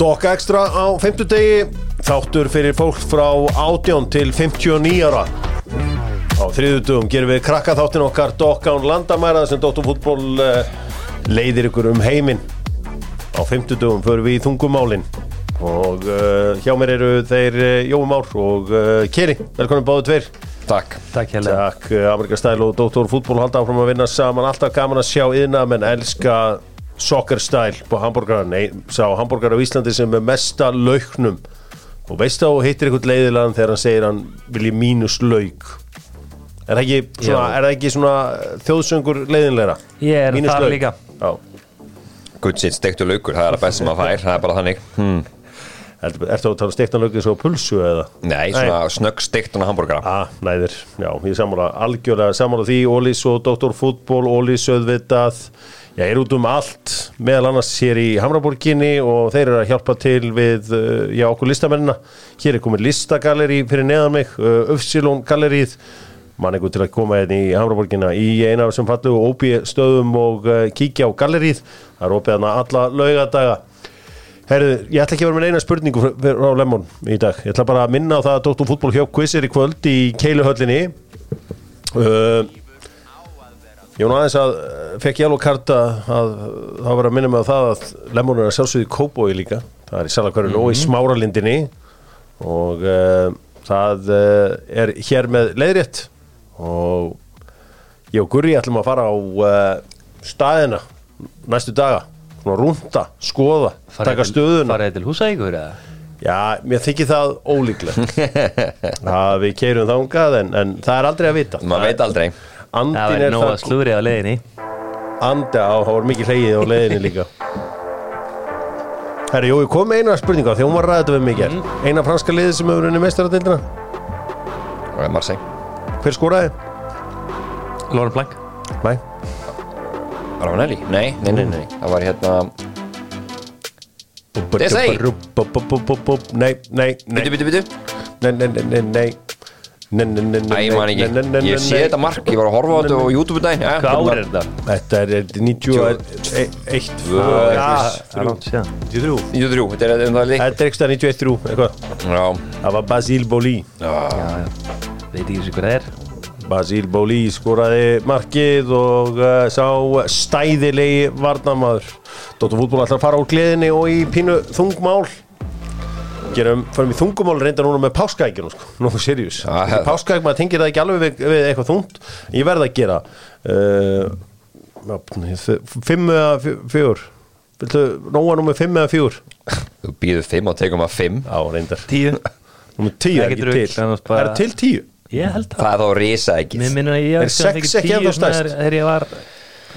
Dokka Extra á 50 degi Þáttur fyrir fólk frá 18 til 59 ára. Á þriðutugum gerum við krakka þáttin okkar Dokka án landamæra sem Dóttarfútból uh, leiðir ykkur um heiminn. Á 50 dugum förum við í þungumálin Og uh, hjá mér eru þeir uh, Jói Már og uh, Keri. Velkomin báðu tveir. Takk. Takk Takk, uh, Amerika Stæl og Dóttar Fútból halda áfram að vinna saman. Alltaf gaman að sjá yðna menn elska Soccer Style på hambúrgar Nei, sá hambúrgar á Íslandi sem er mesta lauknum. Og veist þá hittir ykkur leiðilegan þegar hann segir hann vilji mínus lauk? Er það ekki svona, er það ekki svona þjóðsöngur leiðinlegra? Ég er Mínus þar lauk. líka. Já, Good shit, steiktu laukur, það er það best sem maður fær Það er bara þannig. Hmm. ertu ertu að tala steiktan laukið svo á pulsu eða? Nei, svona snögg steiktan hambúrgara Ah, næðir, já, ég sammála algjörlega sammála því, Ólís og Dr. Fútból Ólís auðvitað já, er út um allt, meðal annars hér í Hamraborginni og þeir eru að hjálpa til við, uh, já, okkur listamennina hér er komið listagalleri fyrir neðan mig uh, Ufsilón gallerið mann einhver til að koma hérna í Hamraborginna í eina af þessum fallu óbí stöðum og uh, kíkja á gallerið það er opið hana alla laugadaga Herðu, ég ætla ekki að vera með eina spurningu frá- Lemon í dag. Ég ætla bara að minna á það að Dóttum fútból hjá quiz er í kvöld í Keiluhöllinni. Uh, ég nú aðeins að fekk ég alveg karta að það var að minna mig á það að Lemon er að sjálfsögðu í Kóbói líka. Það er í Salakörun og í Smáralindinni. Og uh, það uh, er hér með leiðrétt. Og ég og Gurri ætlum að fara á uh, staðina næstu daga. Svona rúnda, skoða, taka stöðuna. Farið til húsækur eða? Já, mér þykir það ólíklegt. Að við keirum þangað en, en það er aldrei að vita. Maður veit aldrei. Það Andin verður er nóg að það slúri á leiðinni Andi á, það var mikið hleyið á leiðinni líka. Herri, jú, ég kom með eina spurninga þegar hún var þetta við mig mm. Eina franska liðið sem hefur unni meistaratildina Það er Marseille. Hver skoraði? Lóra Plank Nei Ravanelli? Nei, nei, nei, nei. Það var hérna Desai. Nei, nei, nei. Bitu, bitu, bitu Nei, nei, nei, nei, Æ, ég man ekki. Ég sé þetta mark, ég var að horfa á þetta á YouTube Já, Hvað ár hérna- er þetta? Þetta er 91 Tvö, Já, Það er langt síðan. 93 93, þetta er það lík Þetta ekki stað 91 eitthvað. Já, Það var Já, já Veit ekki þessu hvað það er. Basile Boli skoraði markið og uh, sá stæðilegi varnamaður Dóttur fútból ætlar að fara úr gleðinni og í pínu þungmál Gerum, förum í þungumál reynda núna með páskaækjunum sko, nokkuð já. Páskaæk, maður tengir það ekki alveg við, við eitthvað þungt. Ég verð að gera uh, Fimm eða fjö- fjögur. Viltu nóga númer fimm eða fjögur? þú býður fimm og tegum að fimm. Já, reyndar. Tíu. Tíu er ekki til. bara- Er til tíu? Ég held það. Það er þá risa ekki Mér minnur að ég Er sex ekki ennþá stærst? þegar- Þegar ég var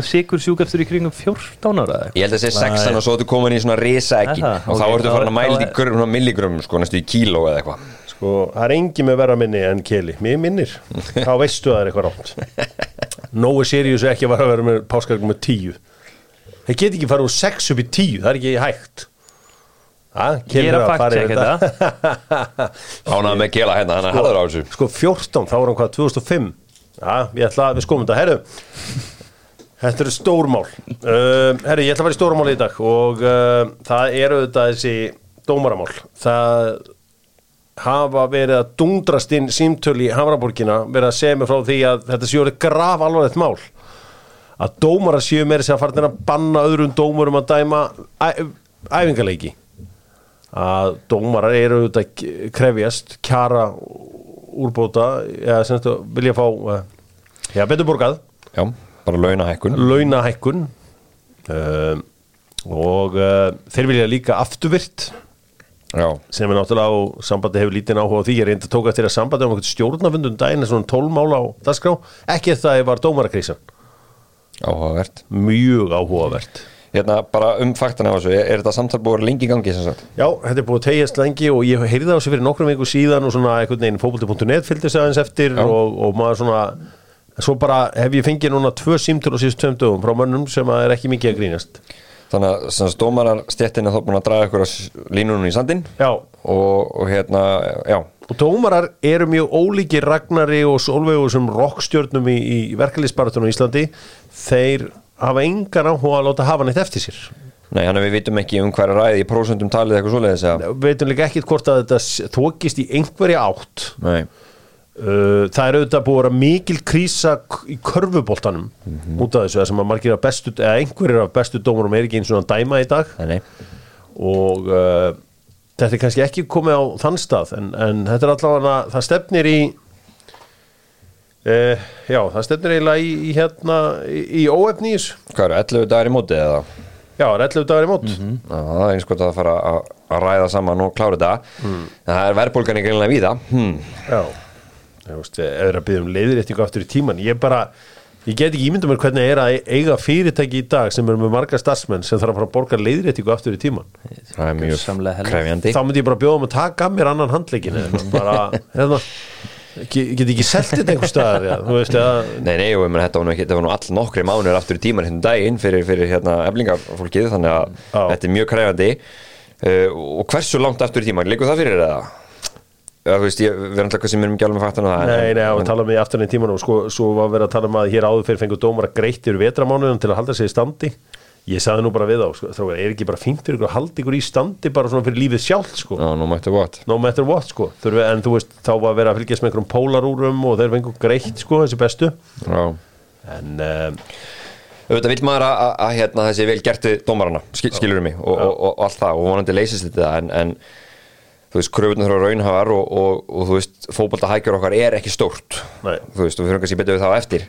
sigur sjúkastur í kringum 14 ára. Ég held að það sé sexan og svo ertu komin í svona risa ekki Er það? Og þá Ok, ertu farin að þá- mæla þá í er- milligrum sko, næstu í kíló eða eitthvað. Sko, það er engin með verra minni en Keli. Mér minnir, þá veistu að það er eitthvað rámt Nói Sirius er ekki að vera að vera með páskaðum með tíu. Það get ekki fara úr sex upp í tíu. Það er ekki hægt. Ha, Ég er að fakta ekki þetta. Ánað með kela hérna, hann er harður á þessu. Sko 14, þá var hann hvað, 2005 Já, ég ætla að við skoðum þetta. Herru, þetta eru stórmál uh, Herru, ég ætla að fara í stórmál í dag Og uh, það eru þetta þessi dómaramál. Það hafa verið að dundrast inn símtöl í Hamraborgina verið að segja mig frá því að þetta séu orðið graf alvarlegt mál. Að dómara séu meira sér að fara að banna öðrum dómurum að dæma æ, æfingaleiki. Að dómarar eru að krefjast kjara úrbóta eða sem þetta vilja fá uh, já, betur borgað, Já, bara launahækkun. Launahækkun. Uh, og uh, þeir vilja líka afturvirt Já, sem er náttúrulega á sambandi hefur lítinn áhuga á því. Ég reyndi að tóka eftir að sambandi um einhvern stjórnafundum daginn er svona 12 mála á dagskrá. Ekki það ég var dómarakrísan áhugavert. Mjög áhugavert. Hérna, bara um faktan af þessu, er, þetta samtal búið lengi í gangi sem sagt? Já, þetta er búið tegjast lengi og ég heyrði það á sig fyrir nokkrum viku síðan og svona einhvern veginn fótbolti.net fylgdi sig aðeins eftir og, og maður svona svo bara hef ég fengið núna tvö símtöl á síðust tveim dögum frá mönnum sem er ekki mikið að grínast. Þannig að dómarar stjettin er þá búin að draga ykkur línunum í sandinn. Já, og, og hérna, já, og dómarar eru mjög ólíki Ragnari og Solveigu sem rockstjörnum í, í verkefliðsbaratunum í Íslandi. Þeir hafa engan áhuga að láta hafa neitt eftir sér. Nei, hann við vitum ekki um hverja ræði í prósentum talið eitthvað svoleiðis Við veitum líka ekkit hvort að þetta þokist í einhverja átt. Nei, Það er auðvitað búið að vera mikil krísa í körfuboltanum út af þessu, það sem að margir af bestu eða einhverjir af bestu dómurum er ekki eins og að dæma í dag. Nei, nei. Og uh, þetta er kannski ekki komið á þann stað en, en þetta er allavega það stefnir í uh, já, það stefnir eiginlega í, í hérna, í, í þessu Hvað eru, 11 dagar í móti eða? já, það er 11 dagar í mót. Já, það er eins gott að fara að, að ræða saman og klára þetta. En það er verðbólgan í greinlega víða. Hmm. já, ég erum að byggja um leiðréttingu aftur í tíman, ég bara ég get ekki ímynda mér hvernig er að eiga fyrirtæki í dag sem eru með marga starfsmenn sem þarf að fara að borga leiðréttingu aftur í tíman Það er mjög krefjandi. Þá myndi ég bara bjóða um að taka mér annan handleikin eða bara, hérna get, get ekki selgt þetta einhver staðar já, þú veist, eða Nei, nei, og ég þetta var nú ekki, þetta var nú all nokkri mánuður aftur í tíman hérna daginn fyrir, fyrir hérna eflingafólkið, þannig að Já. þetta er mjög krefjandi. Uh, og hversu langt aftur í tíman, líkur það fyrir það? Þú veist, ég, við erum alltaf hvað sem erum ekki alveg með faktan á það Nei, nei, við en- tala um í afturinn í tímanum sko, svo var verið að tala um að hér áður fyrir fengur dómar að greitt yfir vetramánuðum til að halda sig í standi. Ég sagði nú bara við á, sko, þrókar, er ekki bara fínt fyrir ykkur að halda ykkur í standi bara svona fyrir lífið sjálft, sko? Já, nú mættu gott no matter what, sko, Þurfi, en þú veist þá var verið að fylgjast með einhverjum pólarúrum og þeir fengur greitt, sko, þessi bestu. Já. En um, auðvitað vil maður að, að, að hérna, þessi vel gertu dómarana, skil, skilur mig og, og, og, og allt það og vonandi leysist þetta en, en þú veist, kröfunar þurfa raunhafar og, og, og þú veist, fótboltahækjur okkar er ekki stórt. Nei. þú veist, og við fyrir kannski betur við það á eftir.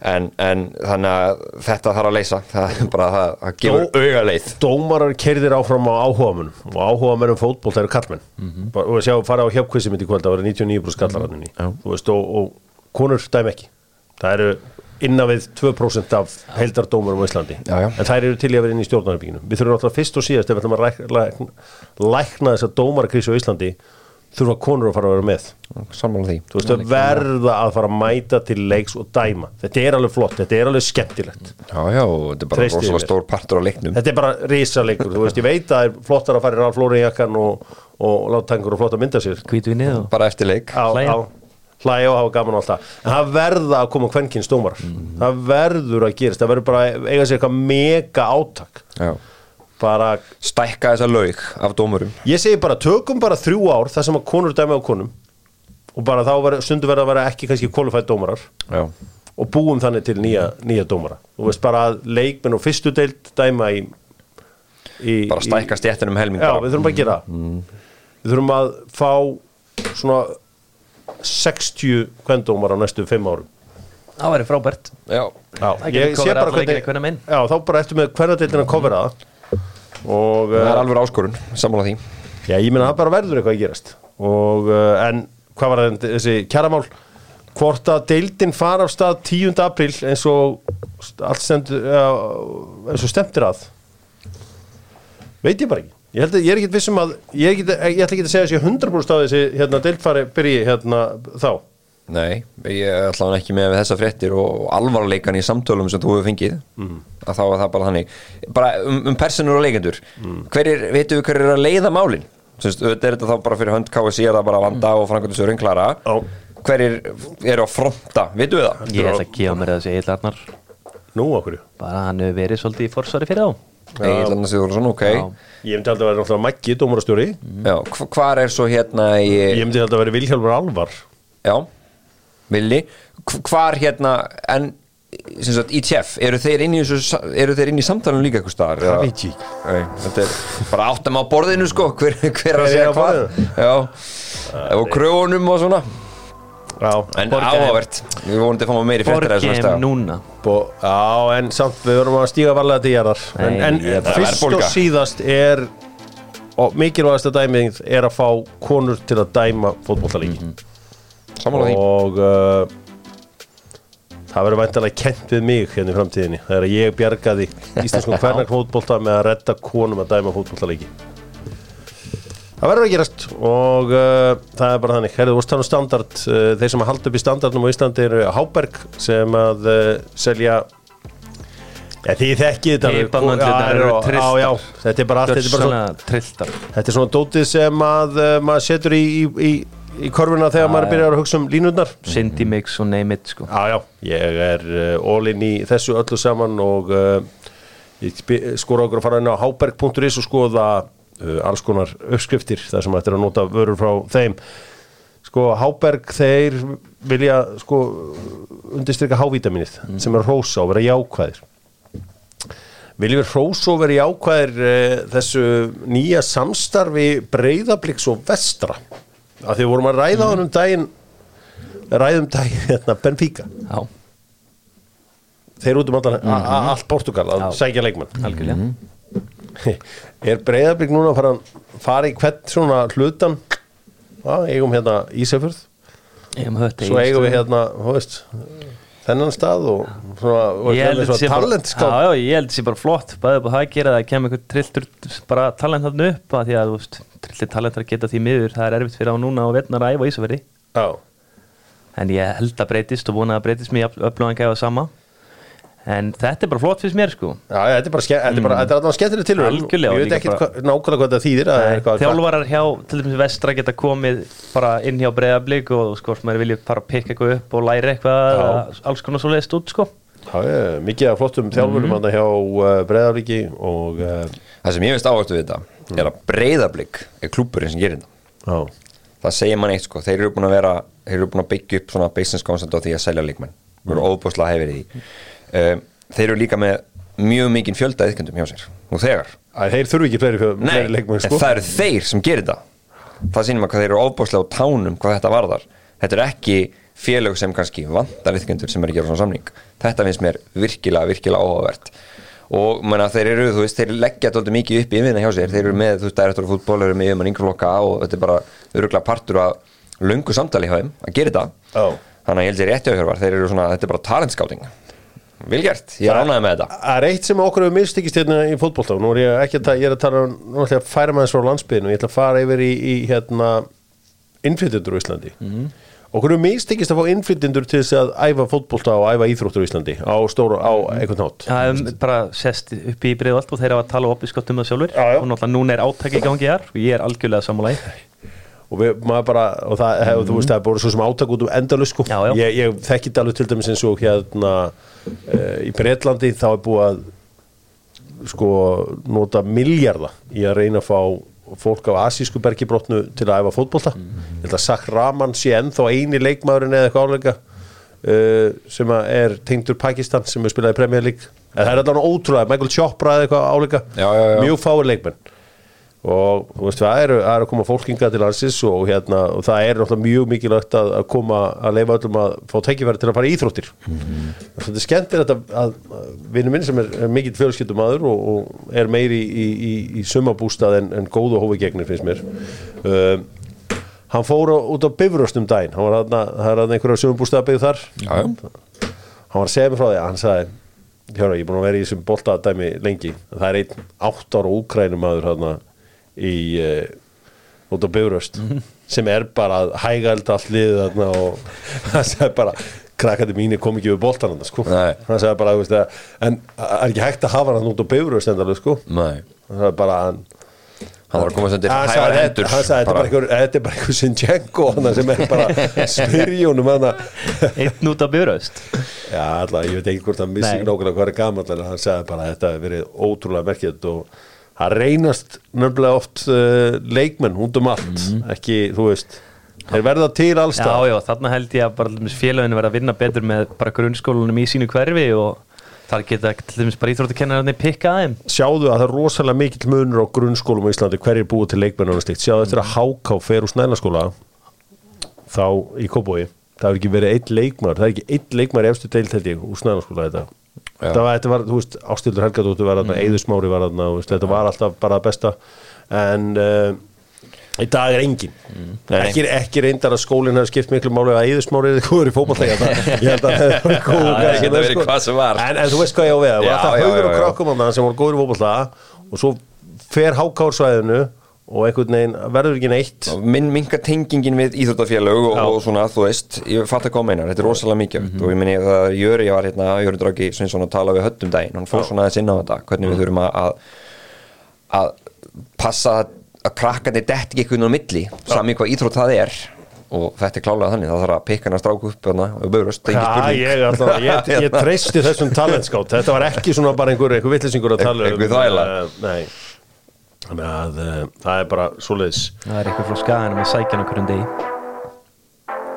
En, en þannig að þetta þarf að leysa. Það er bara það, það gefur auga leið. Dómarar kerðir áfram á áhugamunum og áhugamennum fótból það eru kallmenn Mhm. bara, og sjá, fara á hjálpkvissi mitt í kvöld það verður 99 brúst Já. þú veist, og, og konur dæm ekki. Það eru innan við 2% af heildardómurum á Íslandi. Já, já. en þær eru til í að vera inn í stjórnarbygginu við þurfum náttúrulega fyrst og síðast ef við ætlum að lækna, lækna, lækna þessa dómarakrísu á Íslandi þurfa konur að fara að vera með. Sammála því. Þú veist, að verða að fara að mæta til leiks og dæma. Þetta er alveg flott, þetta er alveg skemmtilegt. Já, já, þetta er bara rosalega stór partur á leiknum. Þetta er bara risaleikur, þú veist, ég veit að það er flottar að fara í rálflóri jakkan og, og láta tangur og flott að mynda sér. Hvítu við niður bara eftir leik. Á, á, hlæja og hafa gaman og allt það. En það verða að koma kvenkinn stómar það verður að gerast, það verður bara eiga sér eitthvað mega átak. Já. bara, stækka þessa laug af dómurum. Ég segi bara tökum bara þrjú ár þar sem að konur dæmi á konum. Og bara þá ver, stundu verða að vera ekki kannski qualified dómarar. Já, og búum þannig til nýja, nýja dómara. Þú veist bara að leikmenn og fyrstu deild dæma í, í bara stækka stjættin um helming Já, við þurfum bara að gera það. Við þurfum að fá svona 60 kvendómar á næstu 5 árum. Það væri frábært. Já, Já, alla leikina í hvernig. Já, þá bara eftir með hverja deildin að kofera það og það er uh, alveg áskorun sammála því. Já, ég meina það bara verður eitthvað að gerast. Og uh, en hvað var það þessi kjaramál? Hvort að deildin fara af stað 10. apríl eins og allt stendur eins og stemtir að? Veit ég bara ekki ég, held að, ég er ekki vissum að ég, er ekki, ég ætla ekki að segja að sé 100% að þessi hérna, deildfari byrji hérna þá. Nei, ég ætla hann ekki með við þessa fréttir og alvarleikan í samtölum sem þú hefur fengið. Að þá er það bara þannig. Bara um, um personur og leikendur hverjir, veitum við hverjir eru að leiða málin? Sest, er þetta þá bara fyrir hönd KSI er það bara vanda og frangöndisörin klara. Já. hverjir eru að fronta, veitum við það? Ég ætla að gefa mér þessi Egil Arnar. Nú okkur bara hann hefur verið svolítið í forsvari fyrir þá Egil Arnar Sigurðarsson, ok. Já. ég myndi aldrei að vera náttúrulega Maggi, dómarastjóri. Já, hv- hvar er svo hérna í, ég myndi aldrei að vera Vilhjálfur Alvar. Já, Villi hv- hvar hérna en sem sagt, ITF, eru þeir inn í þessu sa- eru þeir inn í samtalenu líka eitthvað staðar? Það veit ég ekki. Nei, þetta er bara áttum á borðinu sko hver, hver, Hver að er segja á hvað? já, og kröfunum og svona en áhugavert, við vonum að fá meiri næsta Borgheim núna. Bo, já, en samt við verðum að stíga varlega til jarðar. En, en ég- er fyrst og síðast er og mikilvægasta dæmið er að fá konur til að dæma fótbollalíki Samanlega því. Og uh, það verður væntalega kent við mig hérna í framtíðinni þegar ég bjargaði íslenskum hvernig fótbolta með að redda konum að dæma fótbollalíki það verður að gerast og uh, það er bara þannig. Herðu, þú stanum standard, uh, þeir sem að halda upp í standardnum á Íslandi eru Háberg sem að uh, selja Já, því þekkið þetta Já, já. Já, já, þetta er bara allt Þetta er, þetta er svona dótið sem að uh, maður setur í, í, í, í korfuna þegar maður byrjar að hugsa um línurnar. Cindy Mix og name it sko. Já, já, ég er uh, all in í þessu öllu saman og uh, ég skora okkur að fara inn á háberg.is og skoða alls konar uppskriftir þar sem ættir að nota vörur frá þeim. Sko Háberg þeir vilja sko undirstryka hávitaminið sem er rósa og vera jákvæðir. Viljum við rósa og vera jákvæðir uh, þessu nýja samstarfi breyðabliks og vestra? Af því vorum að ræða mm. um daginn ræðum daginn hérna, Benfica. Já, þeir út um allan, mm allt Portugal að sækja leikmann algjörlega er breyðablík núna að fara að fara í hvern svona hlutan? Já, eigum hérna þetta svo eigum við hérna, veist þennan stað og svona, og Ég held hérna að held að þetta sé bara flott. Bæðið búið það að gera að það kemur einhvern trilltur bara talent þarna upp að því að veist, trillir talentar geta því miður. Það er erfitt fyrir á núna og verðnar að æfa í Ísafirði. Já, en ég held að breytist og vona að breytist mér öflugan gæfa sama en þetta er bara flott fyrst mér sko. Já, já, þetta er bara, ske, þetta er bara, þetta er allavega skemmtileg tilhörun Ég veit ekki bara- nákvæmlega hvað það þýðir að eitthvað- þjálfarar hjá til dæmis vestra geta komið bara inn hjá breyðablík og sko, maður vilja fara að pikka eitthvað upp og læra eitthvað alls konar svo leiðist út sko. Já, já, mikið af flottum þjálfurum mm hjá uh, Breiðablíki og uh, Það sem ég veist áhættu við þetta er að breyðablík er klúburinn sem gerir þetta. Já, það segir mann eitt sko, þeir eru búin að vera þeir eru búin að byggja upp að um, þeir eru líka með mjög mikinn fjölda yðkjöndum hjá sér. Nú þegar, að þeir þurfi ekki fleiri, nei, fleiri leikmenn en sko. það eru þeir sem gerir það. Sýnir maður hvað þeir eru óbúslega á tánum hvað þetta varðar, þetta er ekki félög sem kannski vantar yðkjöndur sem er að gera svona samning, þetta finnst mér virkilega, virkilega áhugavert. Og menna, þeir eru, þú veist, þeir leggja þetta mikið upp í yfirna hjá sér, þeir eru með, þú veist, direktor fútból, þeir eru með yfirmann yngreflokka og þetta er bara öruglega partur af löngu samtali hjá þeim að gera þetta. Já. þannig að ég held sér rétti á hjörvar, þeir eru svona, þetta er bara talentskáting vel gert, ég ánægði með þetta. Það er eitt sem okkur hefur mistikist hérna í fótbolta og nú er ég ekki að, ég er að tala um nú ætla ég að færa maður frá landsbyðinu og ég ætla að fara yfir í, í hérna innflytjendur á Íslandi. Okkur hefur mistikist að fá innflytjendur til þess að æfa fótbolta og æfa íþróttur á Íslandi á stóru, á einhvern nátt Það er bara sest upp í breiðvald og þeir hafa að tala opiskott um það sjálfur Já, já. og náttúrulega núna er átaki í gangi hér og ég er algjörlega sammálaði og við, bara, og það, hef, þú veist það er bara svo sem átak út um endalus sko. Já, já. ég, ég þekki þetta alveg til dæmis eins og hérna uh, í Breitlandi þá er búið að sko nota miljarda í að reyna að fá fólk af asísku bergibrotnu til að æfa fótbolta. Ég held að Sak Raman sé ennþá eini leikmaðurinn eða eitthvað áleika uh, sem að er tengdur Pakistan sem er spilað í Premier League. En það er allavega ótrúlega, Michael Chopra eða eitthvað áleika. Já, já, já. mjög fáir leikmenn og þú veist það er, það er að koma fólkinga til landsins og, hérna, og það er náttúrulega mjög mikilvægt að, að koma að leifa öllum að fá tækifæri til að fara í íþróttir. Mm. þetta er skemmtilegt að, að, að vinnu minn sem er, er mikill fjölskyldum aður og, og er meiri í, í, í, í sumabústað en, en góðu hófi gegnir finnst mér. Um, hann fór út á Bifröst um daginn. Hann var þarna, það er þarna einhverja sumabústað byggð þar. Já, hann var að segja mér frá því að hann sagði Hjóra, ég er búin að vera í þessum boltadæmi lengi. Það er einn átt ára úkrænum aður hérna í uh, út á Bifröst sem er bara að hæga elda allt liðið og hann sagði bara krakkandi mínu kom ekki við boltan hann sko. Hann sagði bara, veist, að, en það er ekki hægt að hafa hann út á Bifröst endalega sko. Nei, hann sagði bara hann hann var að koma undir hann hægar sagði, hendur þetta- hann sagði þetta er bara einhver, þetta er bara einhver Sinchenko sem er bara smyrjónum hann einn út af byrjaust Já, alltaf, ég veit ekki hvort hann missi nákvæmlega hvað er gamall en hann sagði bara að þetta hefur verið ótrúlega merkjöld og það reynast nefnilega oft uh, leikmenn út um allt. Ekki, þú veist þeir verða til alls Já, já, þarna held ég að bara félaginu verða að vinna betur með bara grunnskólanum í sínu hverfi og þar geta til dæmis bara íþróttakennararnir pikka aðeim sjáðu að það er rosalega mikill munur á grunnskólum á Íslandi hverjir búið til leikmenn og slikt sjáðu eftir að Háká fer úr snælaskóla þá í Kóbói það hefur ekki verið einn leikmar það er ekki einn leikmar í efstu ég úr snælaskóla þetta þetta var, þetta var, þú veist, Ástildur Helgadóttur var þarna, Eiður Smári var veist, þetta var alltaf bara besta. En uh, í dag er engin ekki, ekki reyndar að skólinn hefur skipt miklu máli að Eiður Smári er góður í fótballtækja ég held að það hefur góður er, verið hvað sem var. en, en þú veist hvað ég á við. Það var alltaf haugur og þarna sem voru góður í fótballtækja og svo fer hákársvæðinu og einhvern veginn verður ekki neitt. Minn minka tengingin við íþróttafélög og, Já. og svona, þú veist, ég fatt að koma einar þetta er rosalega mikið Mhm. og ég meni það Jöri var hérna, Jöri Draggi Sveinsson að tala við höttum daginn, hann fór svona aðeins inn á þetta hvernig við þurfum að að, að passa að, að krakkandi detti ekki einhvern veginn á milli sami hvað íþrótt það er. Og þetta er klálega þannig, þá þarf að pikka hann að stráku upp þarna og bauðröst, það er Já, ekki spurning. ég, alltaf, ég, ég treysti þessum talentskátt Þetta var ekki svona bara einhver, einhver Þannig að uh, það er bara svoleiðis. Það er eitthvað frá skaganum að sækja hann okkur um degi.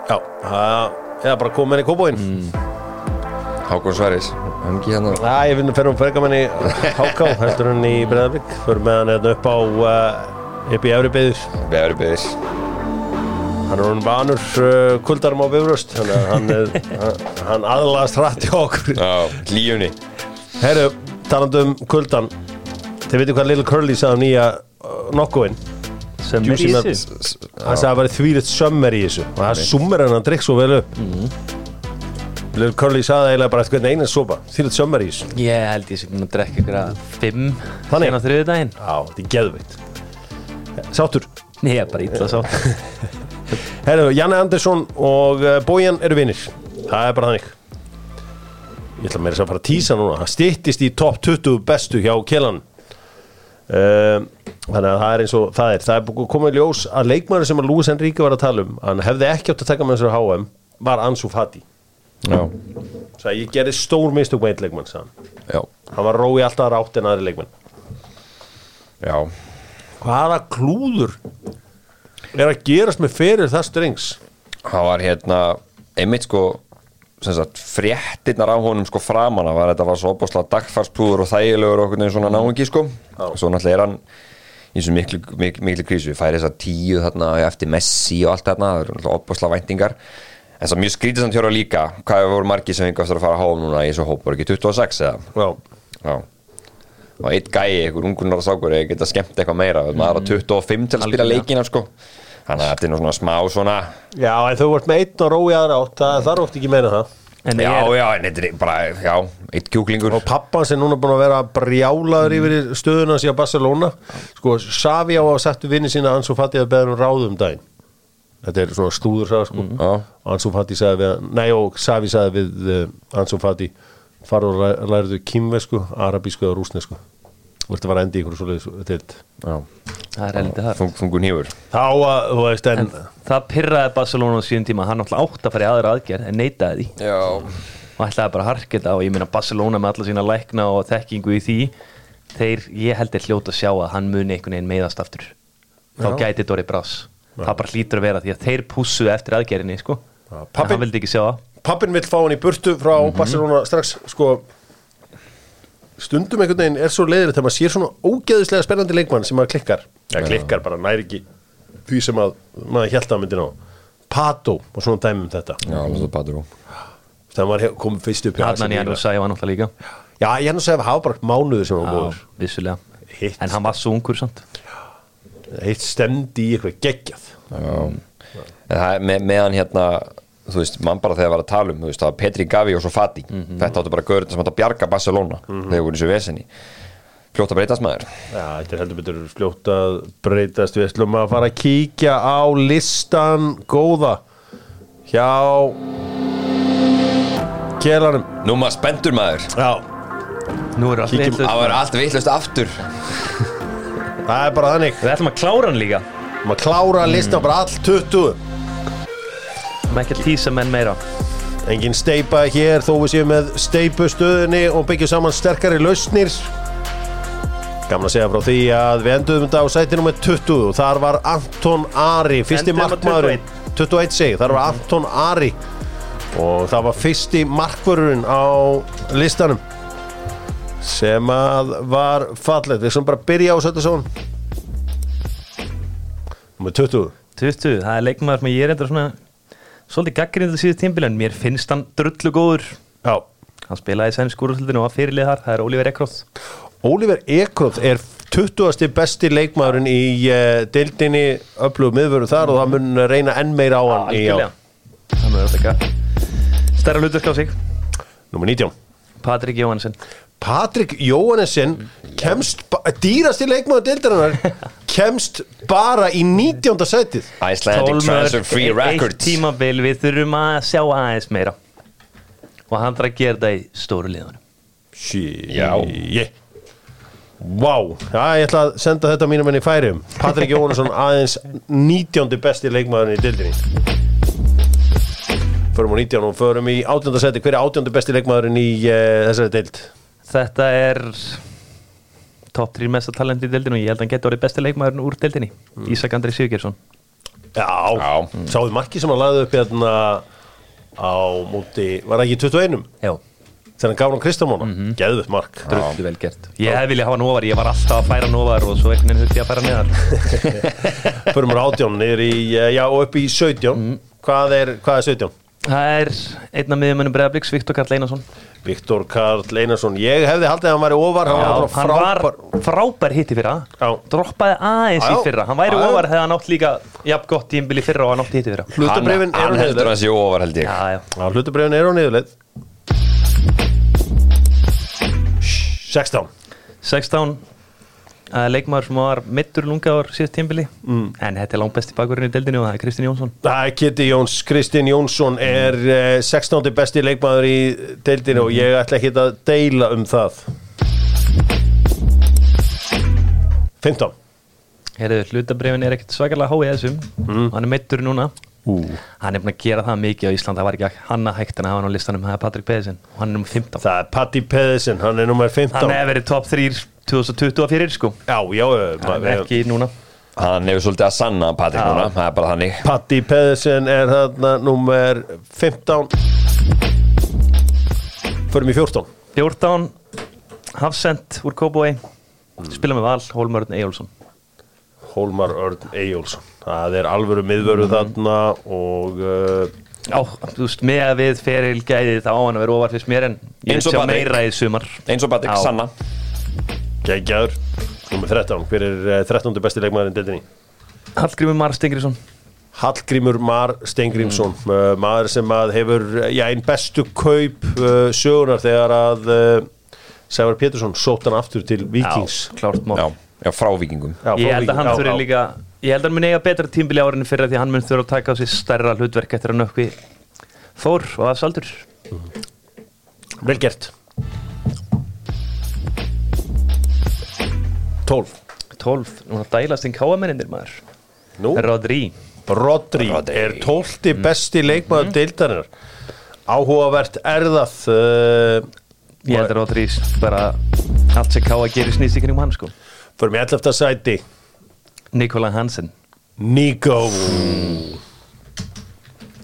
Já, það er bara komin í kóbóin Mm. Hákon Sverris, hann ekki hérna. Já, ég finn að ferðum fergamenn í Háká heldur hann í Breðavík fyrir með hann hérna upp á uh, upp í erum byggðis hann er hann vanur uh, kuldarum á bifröst þannig að hann, er, hann, hann aðlast hratt í okkur. Já, lífunni Herru, talandi um kuldan þið veitum hvað Little Curly sagði um nýja uh, nokkuinn sem hann sagði að það væri þvílitt sömmer í þessu. Og það summer hann drikk svo vel upp. Little Curly sagði eiginlega bara hvernig eina sopa? Þvílitt sömmer í þessu. Ég held ég búin að drekka ykkur að fimm Þannig? Á þriðu daginn Já, þetta er geðveikt. Sáttur? Ég er bara ítla svo Herru, Janne Andersson og uh, Bojan eru vinnir Það er bara þannig. Ég ætla meira þess að fara að tísa núna. Það styttist í topp 20 bestu hjá Kjellan um, Þannig að það er eins og það er. Það er komið ljós að leikmaður sem að Lúis Enrique var að tala um Hann hefði ekki átt að taka með þessu HM Var Ansu Fati. Já, Sæði ég gerði stór mistök með leikmann sagði hann. já, hann var rói alltaf rátt en aðri leikmann já. Hvaða klúður er að gerast með fyrir það strengs Það var hérna einmitt sko sagt, fréttinnar á honum sko framan að þetta var svo opaslega dagfarspúður og þægilegur og okkur neginn svona náungi sko. Svo náttúrulega er hann í þessu miklu, miklu, miklu krísu, færi þess að tíu þarna eftir Messi og allt þarna það eru opaslega væntingar. En það er mjög skrítið samt hjóra líka hvað voru margir sem aftur að fara að háum núna í þessu hóp var ekki 26 eða? Já, Já. Og eitt gæi, einhver ungunar sákur geta skemmt eitthvað meira, maður er 25 til að spila leikina sko þannig að þetta er nú svona smá svona Já en þú vart með einn og rói aðra átt það þarf oft ekki meina það. En já, er, já, en þetta er bara, já, eitt kjúklingur. Og pappan sem núna búin að vera brjálaður yfir stöðuna síðan Barcelona sko, Savi á að settu vinni sína Ansu Fati að beða um ráðum daginn. Þetta er svona stúður sagði sko. Já. og Ansu Fati sagði við nei og Savi sagði við uh, Ansu Fati fara og læ- lærðu kýmvesku, arabísku og rúsnesku þú ert að fara að enda í ykkur svo leiðis Já, það er heldur það Fung, fungur nýfur þá að, þú veist, en, En það pyrraði Barcelona á síðan tíma. Hann náttúrulega átt að fara í aðra aðgerð En neitaði því. Já, Og ætlaði bara að harka þetta Og ég meina Barcelona með alla sína lækna og þekkingu í því Þeir, ég held er hljóta að sjá að hann muni einhvern veginn meiðast aftur. Þá Já. gæti Dori Brás. Það bara hlýtur að vera því að þeir pússuðu eftir aðgerðinni sko. Stundum einhvern veginn er svo leiðilegt þegar maður sér svona ógeðislega spennandi leikmann sem maður klikkar. Ja, klikkar bara næri ekki því sem að maður held að myndi ná. Pato og svona dæmi um þetta. Já, alveg svo Padró þegar maður hef- kom fyrst upp hjá AC Adnan Milan. Janus sagði hann náttúrulega líka. Já, að hafa bara mánuður sem hann Já, góður vissulega. Hitt. En hann var svo ungur samt. Eitt stendi í eitthvað geggjað. En það er með, meðan hérna þú veist, mann bara þegar var að tala um þú veist, það var Petri Gavi og svo Fati. Þetta áttu bara gaurinn sem átti að bjarga Barcelona þegar voru þessu vesenni fljótt að breytast maður. Já, þetta er heldur betur fljótt að breytast. Við ætlum að fara að kíkja á listan góða hjá Kjelanum Nú maður spenntur maður. Já, Nú er allt vitlaust. Það var allt vittlust aftur. Það er bara þannig. Við ætlum að klára hann líka. Maður klára listan bara all 20 Við ekki að tísa menn meira. Engin steipa hér þó við séum með steipu stöðinni og byggjum saman sterkari lausnir. Gaman að segja frá því að við enduðum þetta á sætinu með 20 og þar var Anton Ari fyrsti markmaðurinn. 21 segi, þar var Anton Ari. Og það var fyrsti markvörurinn á listanum sem að var fallið, við sem bara byrja á þetta svona með 20 20, það er leikmaður sem ég er endur svona svolítið gaggrinn til síðust tímbil en mér finnst hann drullu góður. Já, hann spilaði í sænsk úrúsildinu og var fyrirlið þar það er Oliver Ekroth. Oliver Ekroth er 20. besti leikmaðurinn í uh, deildinni öflugum miðvöru þar og það mun reyna enn meira á hann ár. það mögur þetta ekki stærra hlutverk á sig. Númer 19 Patrik Jóhansen Patrik Jóhannesson kemst, ba- dýrasti leikmaður deildarinnar kemst bara í 19. sætið Icelandic Transfer Free eitt Records tímabil við þurfum að sjá aðeins meira og hann þarf að gera það í stóru liðunum yeah. Vá, já, ég ætla að senda þetta mínum enn í færium Patrik Jónasson aðeins 19. besti leikmaðurinn í dildinni Förum á 19 og förum í 18. seti Hver er 18. besti leikmaðurinn í uh, þessari dild? Þetta er top 3 mesta talent í deildinu og ég held að hann getur orðið besti leikmaðurinn úr deildinni. Ísak Andri Sigurgjersson Já, Já. sáðu marki sem hann lagði upp hérna á móti, var það ekki 21? Já, Þegar hann gaf hann Kristján Móna, mm -hmm. geðvöld mark drullu vel gert Ég hef viljað hafa hann ofar, ég var alltaf að færa hann ofar og svo einhvern veginn þurfti ég að færa neðar Förum á 18 niður í, eh, já, og upp í 17 hvað, er, hvað er 17? Það er einn af miðjumönnum Breiðabliks, Viktor Karl Einarsson. Viktor Karl Einarsson. Ég hefði haldið að hann væri ofar hann Já, var bara hann var frábær frábær hitti fyrra. Já. Droppaði aðeins Já, í fyrra. Hann væri ofar þegar hann átt líka jafn gott tímbili fyrra og hann átti hitti fyrra. Hann, Hlutabrifin hann heldur hans í ofar held ég. Já, já. Já, hlutabrifin eru á niðurleið. 16 16 uh, leikmaður sem var mittur lungaður síðast tímbili mm. en þetta er langt besti bakurinn í deildinu og það er Kristinn Jónsson. Það er Kitty Jóns, Kristinn Jónsson er eh, 16. besti leikmaður í deildinu og ég ætla ekki að deila um það. 15 Herðu, hlutabrifin er ekkert svakalega hái þessum. Mm. hann er mittur núna. Hann er búin að gera það mikið á Ísland það var ekki að hanna hægt en að hafa hann á listanum. Það er Patrik Pedersen og hann er nummer 15 Það er Patti Pedersen, hann er nummer 15 hann hefur verið top 3 2024 sko. Já, já, hann maður- er ekki núna. Hann hefur svolítið að sanna Patrik núna, það er bara þannig. Patti Pedersen er þarna nummer 15 Förum í 14 14 Hafsend úr Kóboi spila með Val, Hólmörn Eyjólfsson. Hólmar Örn Eyjólfsson. Það er alvöru miðvöru þarna og uh, Já, þú veist, með að við feril gæði þá á hann að vera ofar fyrst mér en ég Eins og sjá Patrik. meira í sumar. Eins og Patrik, Já. sanna geggjaður Nummer 13, hver er uh, 13. besti leikmaðurinn deildinni? Hallgrímur Mar Stingriðsson Hallgrímur Mar Steingrímsson uh, maður sem að hefur já, einn bestu kaup uh, sögunar þegar að uh, Sævar Pétursson sótt hann aftur til Vikings Já, klárt mál. Já, já frá vikingum Já, Ég frá held að hann þurfi líka Ég held að hann mun eiga betra tímbili árinu fyrir því hann mun þurfa að taka á sig stærra hlutverk eftir að nökkvi Þór og að saldur Vel gert 12 12, núna dælast inn káamennindir maður Nú, Rodri Rodri Rodri. er 12. besti leikmaður mm. deildarinnar áhugavert er það uh, Ég held að Rodri bara allt sem káa gerir snýst í kringum hann sko Förum í 11. sæti Nikola Hansen Nico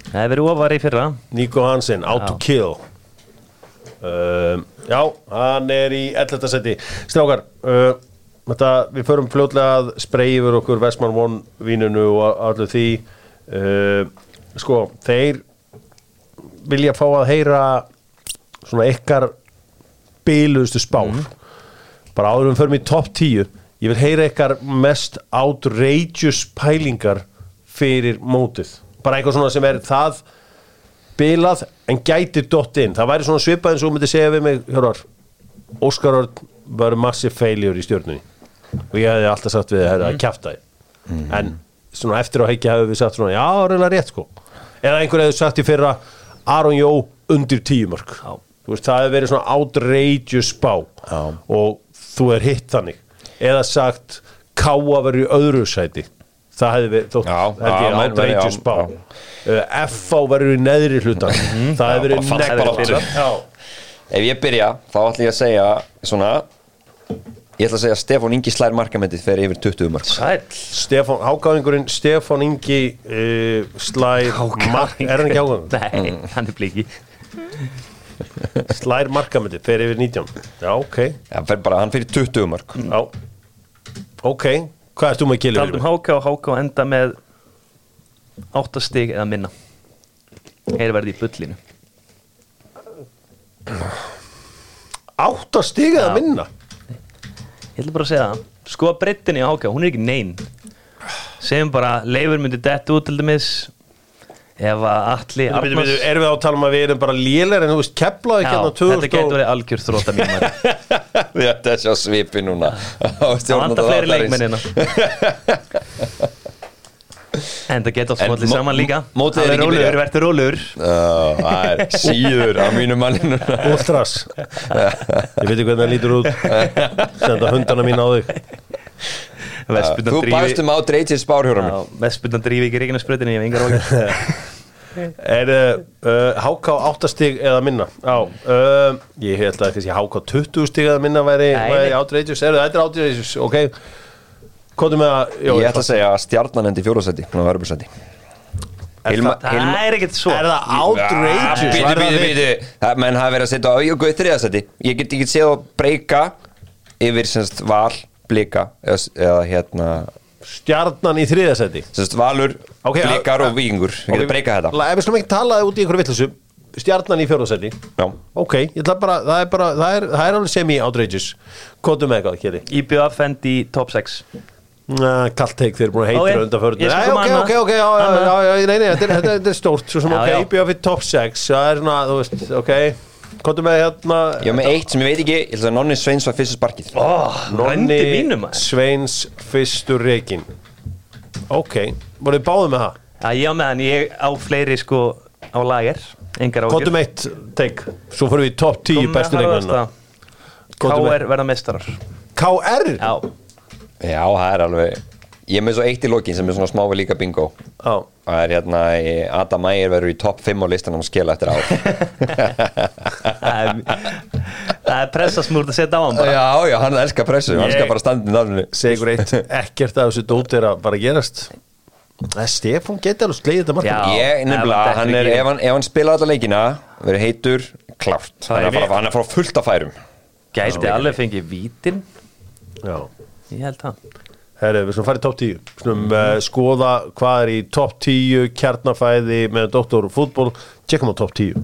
Það hefur verið ofar í fyrra Nico Hansen, out to Já. kill uh, Já, hann er í 11. sæti Strákar uh, þetta, Við förum fljótlega að sprey yfir okkur Vestmann Von vínunu og allir því uh, Sko, þeir vilja fá að heyra svona ykkar biluðustu spár. Bara áður við förum í topp 10 ég vil heyra ykkar mest outrageous pælingar fyrir mótið. Bara eitthvað svona sem er það bilað en gæti dott inn. Það væri svona svipað eins og þú myndi segja við mig hjórar, Óskar Örn var massive failure í stjórnunni og ég hefði alltaf sagt við það að kjafta þið en svona eftir á heikja hefði við sagt svona já, reyna rétt sko. Eða einhver hefði sagt í fyrra Aron Jó undir tíumörk veist, það hefði verið svona outrageous spá. Já. og þú er hitt þannig. Eða sagt Káa verið í öðru sæti. Það hefði verið þótt, held ég, outrageous uh, FA verið í neðri hlutan það hefði verið. Já. Ef ég byrja, þá ætla ég að segja svona Ég ætla að segja að Stefán Ingi slær markamendið fyrir yfir 20 mark Sæll. Stefán, hágáðingurinn Stefán Ingi uh, slær mark, er hann ekki hágáðingur? Nei, hann er blíki slær markamöndi, fer yfir 19 já, ok, Já, fer bara, hann fyrir 20 mark já. Ok, hvað ertu með kilur? Taldum Háka og Háka enda með 8 stig eða minna. Þeir verði í bullinu. Átta stiga að Já. minna Ég ætla bara að segja það. Sko breyttinni á Háka, hún er ekki nein. Segjum bara, leifur myndi dett út til dæmis. Ef að bíddu, erum við á að tala um að við erum bara lélir en þú veist, keflaði ekki hérna þetta 2000 getur og verið algjör þrótta mín maður. Þetta er svo svipi núna. Það vantar fleiri leikmennina En það geta smallið mó- saman líka. mótið er byrjað. verður rólegur. Uh, Það er síður á mínu manninu Ultras. Ég veit ekki hvernig það lítur út. Senda hundana mín á þig. Þú baðst um átreitið spárhjóra mér. Vespurnan drífi ekki reikina spröðinu Ég hef Er uh, HK 8 stig eða minna? Já, uh, ég held að HK 20 stig eða minna væri, nei. outrageous. Er þetta er outrageous, ok Kvotum með að Ég ætla að segja að stjarnan endi fjóðarsæti Ná verðursæti Er Hilma- það- er ekkert svo. Er það outrageous? Bíti, bíti, bíti Það menn hafa verið að setja á og guð þriðarsæti Ég get ekki séð að breyka yfir semst val, blika eða, eða hérna Stjarnan í þriðasæti semst valur, blikar og víkingur. Við getum breyka þetta. Ef við slum ekki talaði út í einhverju vittlusu Stjarnan í fjórðasæti Já. Ok, ég ætla bara, það er bara Það er, það er alveg semi-outrageous. Kvotum með eitthvað, Kjeri IBF endi í top 6 Kallt teik þeir eru búin að heitir undanförðu Nei, ok, ok, ok, já, já, Annað. já, já, nei, nei, þetta er, þetta er- þetta er stórt Svo sem Já, ok, já. IBF í top 6 Það er svona, þú veist, ok Kvotum með hérna var með eitt sem ég veit ekki Ég ætla að Nonni Sveins var fyrstu sparkið oh, maður. Sveins fyrstur reikin Ok, voruð þið báðið með það? Já, ég á með hann, ég á fleiri sko á lager Engar ágjur Kvotum eitt teik Svo fyrir við top 10 bestu Kvotum KR verða mestarar KR? Já, Já, það er alveg Ég með svo eitt í lokin sem er svona smá við líka bingo. Já. Það er hérna í- Adam Meyer verður í topp 5 á listanum skila eftir ár. Það er, það er pressasmúrt að setja á hann bara. Já, já, hann elskar pressu Hann skal bara nafninu. Segur eitt Ekkert af þessu dót er að bara gerast. Er Stefán geti alveg slegið þetta margt Já. Ég, nefnilega, ef hann er, ef hann, ef hann spila alla leikina verður heitur, klárt. Er, hann er að fara fullt af færum. Gæti alveg fengið vítin. Já Ég held það. Herri, við slum farið í top 10 Við slum uh, skoða hvað er í top 10 kjarnafæði með doktor fútból Tjekkum á top 10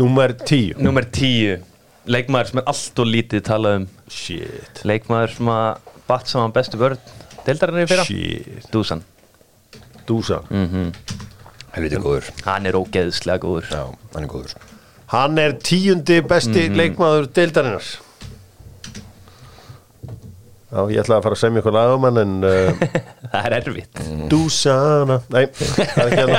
Númer 10 Númer 10 Leikmaður sem er allt og lítið talað um. Shit. Leikmaður sem að batt saman bestu vörð Deildarinn í fyrra. Shit. Dusan. Dúsa Helviti góður. Hann er ógeðslega góður. Já, hann er góður. Hann er tíundi besti leikmaður deildarinnar Já, ég ætla að fara að semja eitthvað lag um hann en uh, Það er erfitt. Dúsana. Nei, það er ekki hann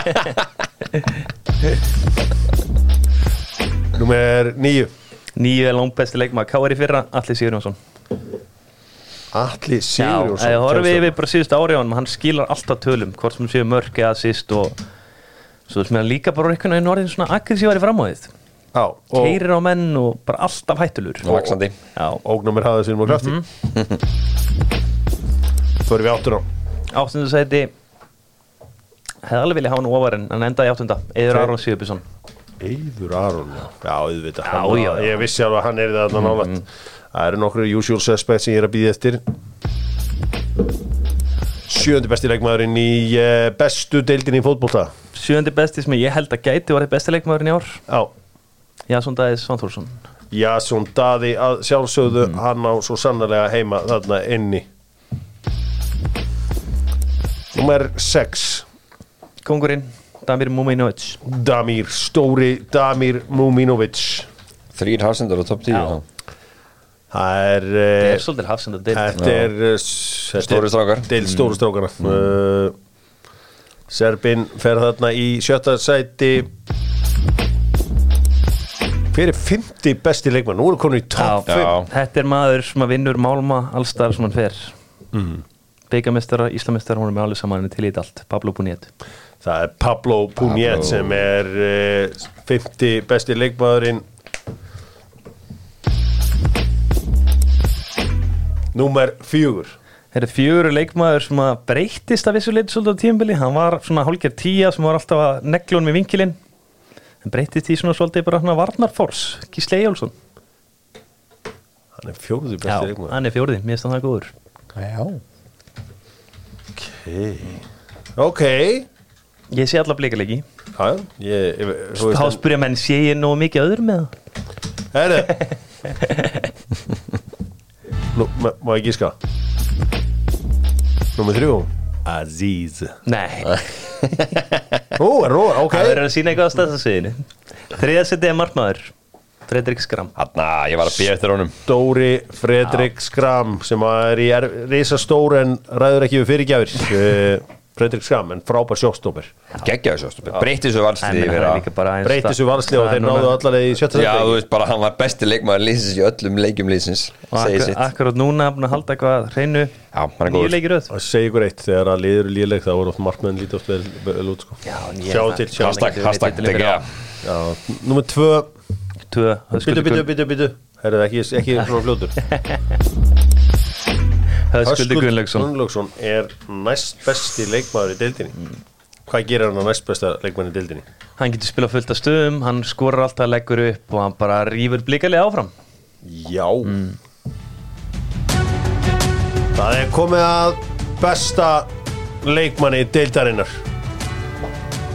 Númer níu. Nýju er langt besti leikmaður KR í fyrra Alli Sigurjónsson. Atli Já, Sigurjónsson ég horfi kemst yfir bara síðustu ári á hann Hann skilar alltaf tölum Hvort sem séu mörk eða assist og Svo sem er líka bara einhvern veginn orðin svona aggressívar í. Já, og Keirir á menn og bara alltaf hættulur. Og vaxandi. Já, ógnumir hafa sínum og krafti. Mhm. Förum við áttur á. Áttundu sæti. Hefði alveg vilja hafa hann ofar en hann endaði í áttunda. Eður. Aron Sigurbjörnsson. Eyður Aron Já, auðvitað. Já, hann, já, já. Ég vissi alveg að hann er þarna nálægt. Það eru nokkru usual suspects sem ég er að býða eftir. Sjöndi besti leikmaðurinn í uh, bestu deildin í fótbolta. Sjöndi besti sem ég held að gæti var besti leikmaðurinn í ár. Já Jason Dæðis Svantúrsson Jason Daði að sjálfsögðu hann á svo sannarlega heima þarna inni. Númer 6 Kongurinn Damir Muminovic Damir, stóri Damir Muminovic Þrýr hafsendar á topp 10 Já. Það er, Það er svolítið hafsend að þetta er uh, s- þetta Stóru er- strákar. Strákana uh, Serbin fer þarna í sjötta sæti Hver er 50 besti leikmann? Nú er komin í top 5 Já. Þetta er maður sem að vinnur málma allstar sem hann fer. Mm. Beigamestara, Íslamestara, hún er með alveg saman til í allt. Pablo Buniet Það er Pablo Puniet Pablo. sem er uh, 50 besti leikmaðurinn. Númer fjögur. Þetta er fjögur leikmaður sem að breytist af vissu leiti svolítið á tímbili Hann var svona hálfgerð tíja sem var alltaf að negla honum í vinkilinn En breytist í svona svolítið bara hann að Varnarfors Gísli Eyjálsson Hann er fjóruði besti Já, hann er fjórði, mér það góður. Já. Ok. Ég sé alla blikalegi Já, já, ég, Þá spyrja menn, sé ég nógu mikið öðrum með það? Herru. Nú, má ég gíska? Númer þrjú Aziz. Nei, Ó, er róð, ok. Það verður að sína eitthvað á stæðsasviðinu Þriða setið er markmaður Fredrik Skram Hanna, ég var að býja eftir honum. Dóri Fredrik Skram sem er í er, risa stór en ræður ekki við fyrirgjafir. Uh, Fredrik Skram en frábær sjókstópir Geggjaðu svo, breytti svo En valsliði það fyrir er að líka bara eins breyti svo valsli og það er þeir náðu allarleið í sjötta Já, þú veist bara, hann var besti leikmaður liðsins í öllum leikjum liðsins Og akkur, akkurat núna að halda eitthvað hreinu. Já, hann er Nýju góður leikir auð Það segir ykkur eitt, þegar að liður líðleik þá voru oft markmenn lítið oft vel, út sko. Sjá til, sjá Já, Númer tvö, byttu, byttu, byttu, byttu Herðu ekki, svona fljótur Höskuldur Gunnlaugsson. Er næst besti leikmaður í deildinni. Hvað gerir hann á næst besta leikmaður í deildinni? Hann getur spilað fullt af stöðum Hann skorar alltaf, leggur upp og hann bara rýfur blikalega áfram. Já. Það er komið að besta leikmanni deildarinnar.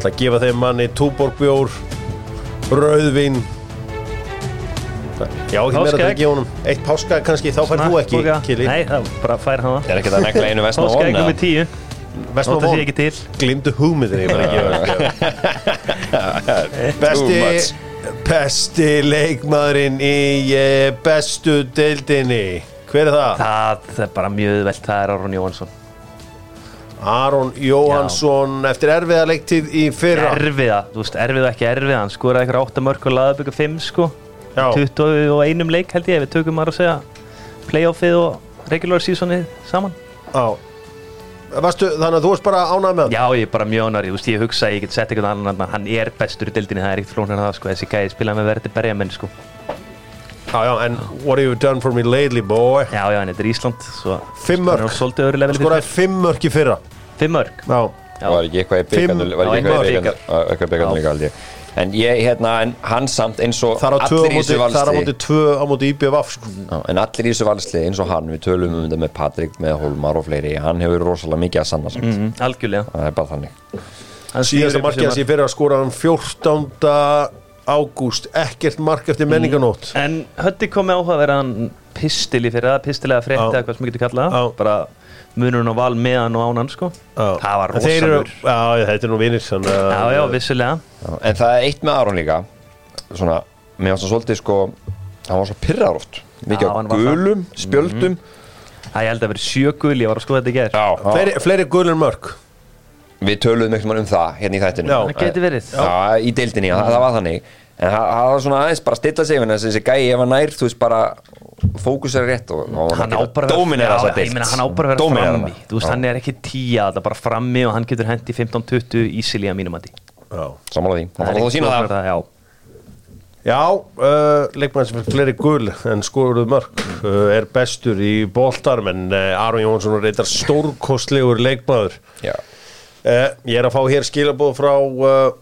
Það gefa þeim manni túborgbjór rauðvin Já, ekki meira Páskaegg. að gefa honum. Eitt páskaegg kannski, þá fær þú ekki Kili Nei, það bara fær hann Er ekki það nekla einu vestna Páskaegg vona nummer tíu. Vestmann Nóta sé von, ekki til. glimdu hugmyndinni ég bara Besti. Besti leikmaðurinn í eh, bestu deildinni. Hver er það? Það, það er bara mjög velt Það er Aron Jóhansson Aron Jóhansson eftir erfiða leiktíð í fyrra. Erfiða, þú veist, erfiða ekki erfiða. Hann skoraði eitthvað 8 mörg og laði upp eitthvað 5 sko. Já. 21 leik held ég Við tökum að segja Playoffið og regular seasonið saman. Já. Vastu, þannig að þú varst bara ánægð með hann? Já, ég er bara mjög þú veist, ég hugsa að ég get sett eitthvað annan hann er bestur í dildinni, það er ekkert flóknar en það, sko, þessi gæði spilaði með verði berja menn, sko. Já, já, en what have you done for me lately boy? Já, já, en þetta er Ísland, svo... Fimm leveli Skoraði fimm mörk í fyrra. Fimm mörk. Já, Já. Var ekki eitthvað í byggarnu líka ég En ég, hérna, en hann samt eins og allir í þessu Það er á móti valsli tvö á móti IBVF En allir í þessu valsli eins og hann Við tölum um þetta með Patrik, með Holmar og fleiri Hann hefur rosalega mikið að sanna samt. Mm, algjörlega. Það er bara þannig. Hann upp markið hans í sumar. fyrra skoraði hann 14. ágúst Ekkert mark eftir menninganót En Hötti kom með áhugaverðan pistil í fyrir það, pistilega eða hvað sem við getum kallað, bara munurinn á val meðan og ánan, sko. Það var rosalur. Já, þetta er nú vinir að- Já, já, vissulega. En það er eitt með Aron líka Svona, mér varst það svolítið sko Hann var svo pirrar oft Mikið Já, á hann var það. gulum, spjöldum Það ég held að vera sjögul, ég var að skoða þetta í gerð. Já, Fleiri, fleiri gulur mörk Við töluðum ekkert um það hérna í þættinu Já. Það geti verið. Já, í deildinni, það, það var þannig En það, það var svona aðeins bara að stilla sig en þessi gæi ef hann nær, þú veist bara fókusar rétt og og hann á bara að vera frammi. þú veist, hann er ekki tíja þetta er bara frammi og hann getur hendi 15-20 ísili að mínum að því Já, Sammála því, hann var það að sína það já. já uh, leikmann sem er fleiri gul en skoruðu mörk uh, er bestur í boltar en uh, Aron Jónsson er reyndar stórkostlegur leikmaður. Já, uh, Ég er að fá hér skilabóð frá uh,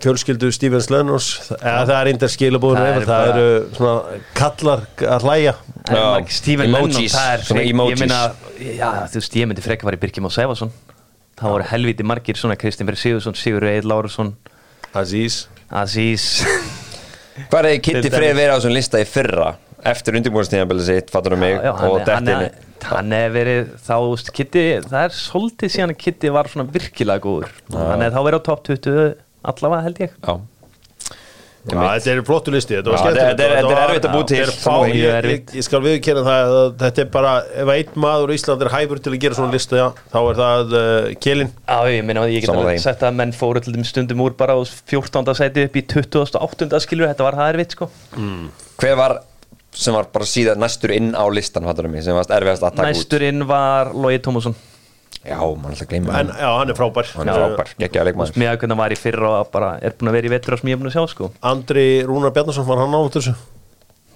fjölskyldu Stevens Lennons eða það er reyndar skilabóður Það er eru svona kallar að hlæja. Það Já, margir Stephen emojis, Lennon það er, svona ég já, þú veist, ég myndi frekka að fara í Birkjum og Sæfason það voru helviti margir svona Kristinn Fyrir Sigursson, Sigur Eil Lárusson. Aziz. Aziz. Hvað er þið Kitty dæmis. verið á þessum lista í fyrra? Eftir undirbúinstíðanbili sitt, fattur um mig og hann, dettinni hann er verið þá, þú veist, Kitty, það er svolítið síðan að Kitty var svona virkilega góður. Hann er þá verið á top 20 allavega held ég Já, Já, þetta er flottu listi Þetta var skemmtilegt þetta er- þetta er var- erfitt að Já, til. ég, ég, ég skal viðkynna það að Þetta er bara, ef einn maður í Ísland er hæfur til að gera svona lista já, þá er það uh, Kjelin Já, ég meina að ég get því. sagt að menn fóru til stundum úr bara á 14. seti upp í 28. skilur, þetta var það erfitt sko hver var sem var bara síðan næstur inn á listan, fattur um mig sem varst erfiðast að taka út Næsturinn var Lói Tómasson Já, mann alltaf gleyma En já, hann er frábær. Hann er frábær, geggjaða leikmaður. Mér að hvernig hann var í fyrra og bara er búin að vera í vetur sem ég er búin að sjá sko. Andri Rúnar Bjarnason, var hann átt þessu?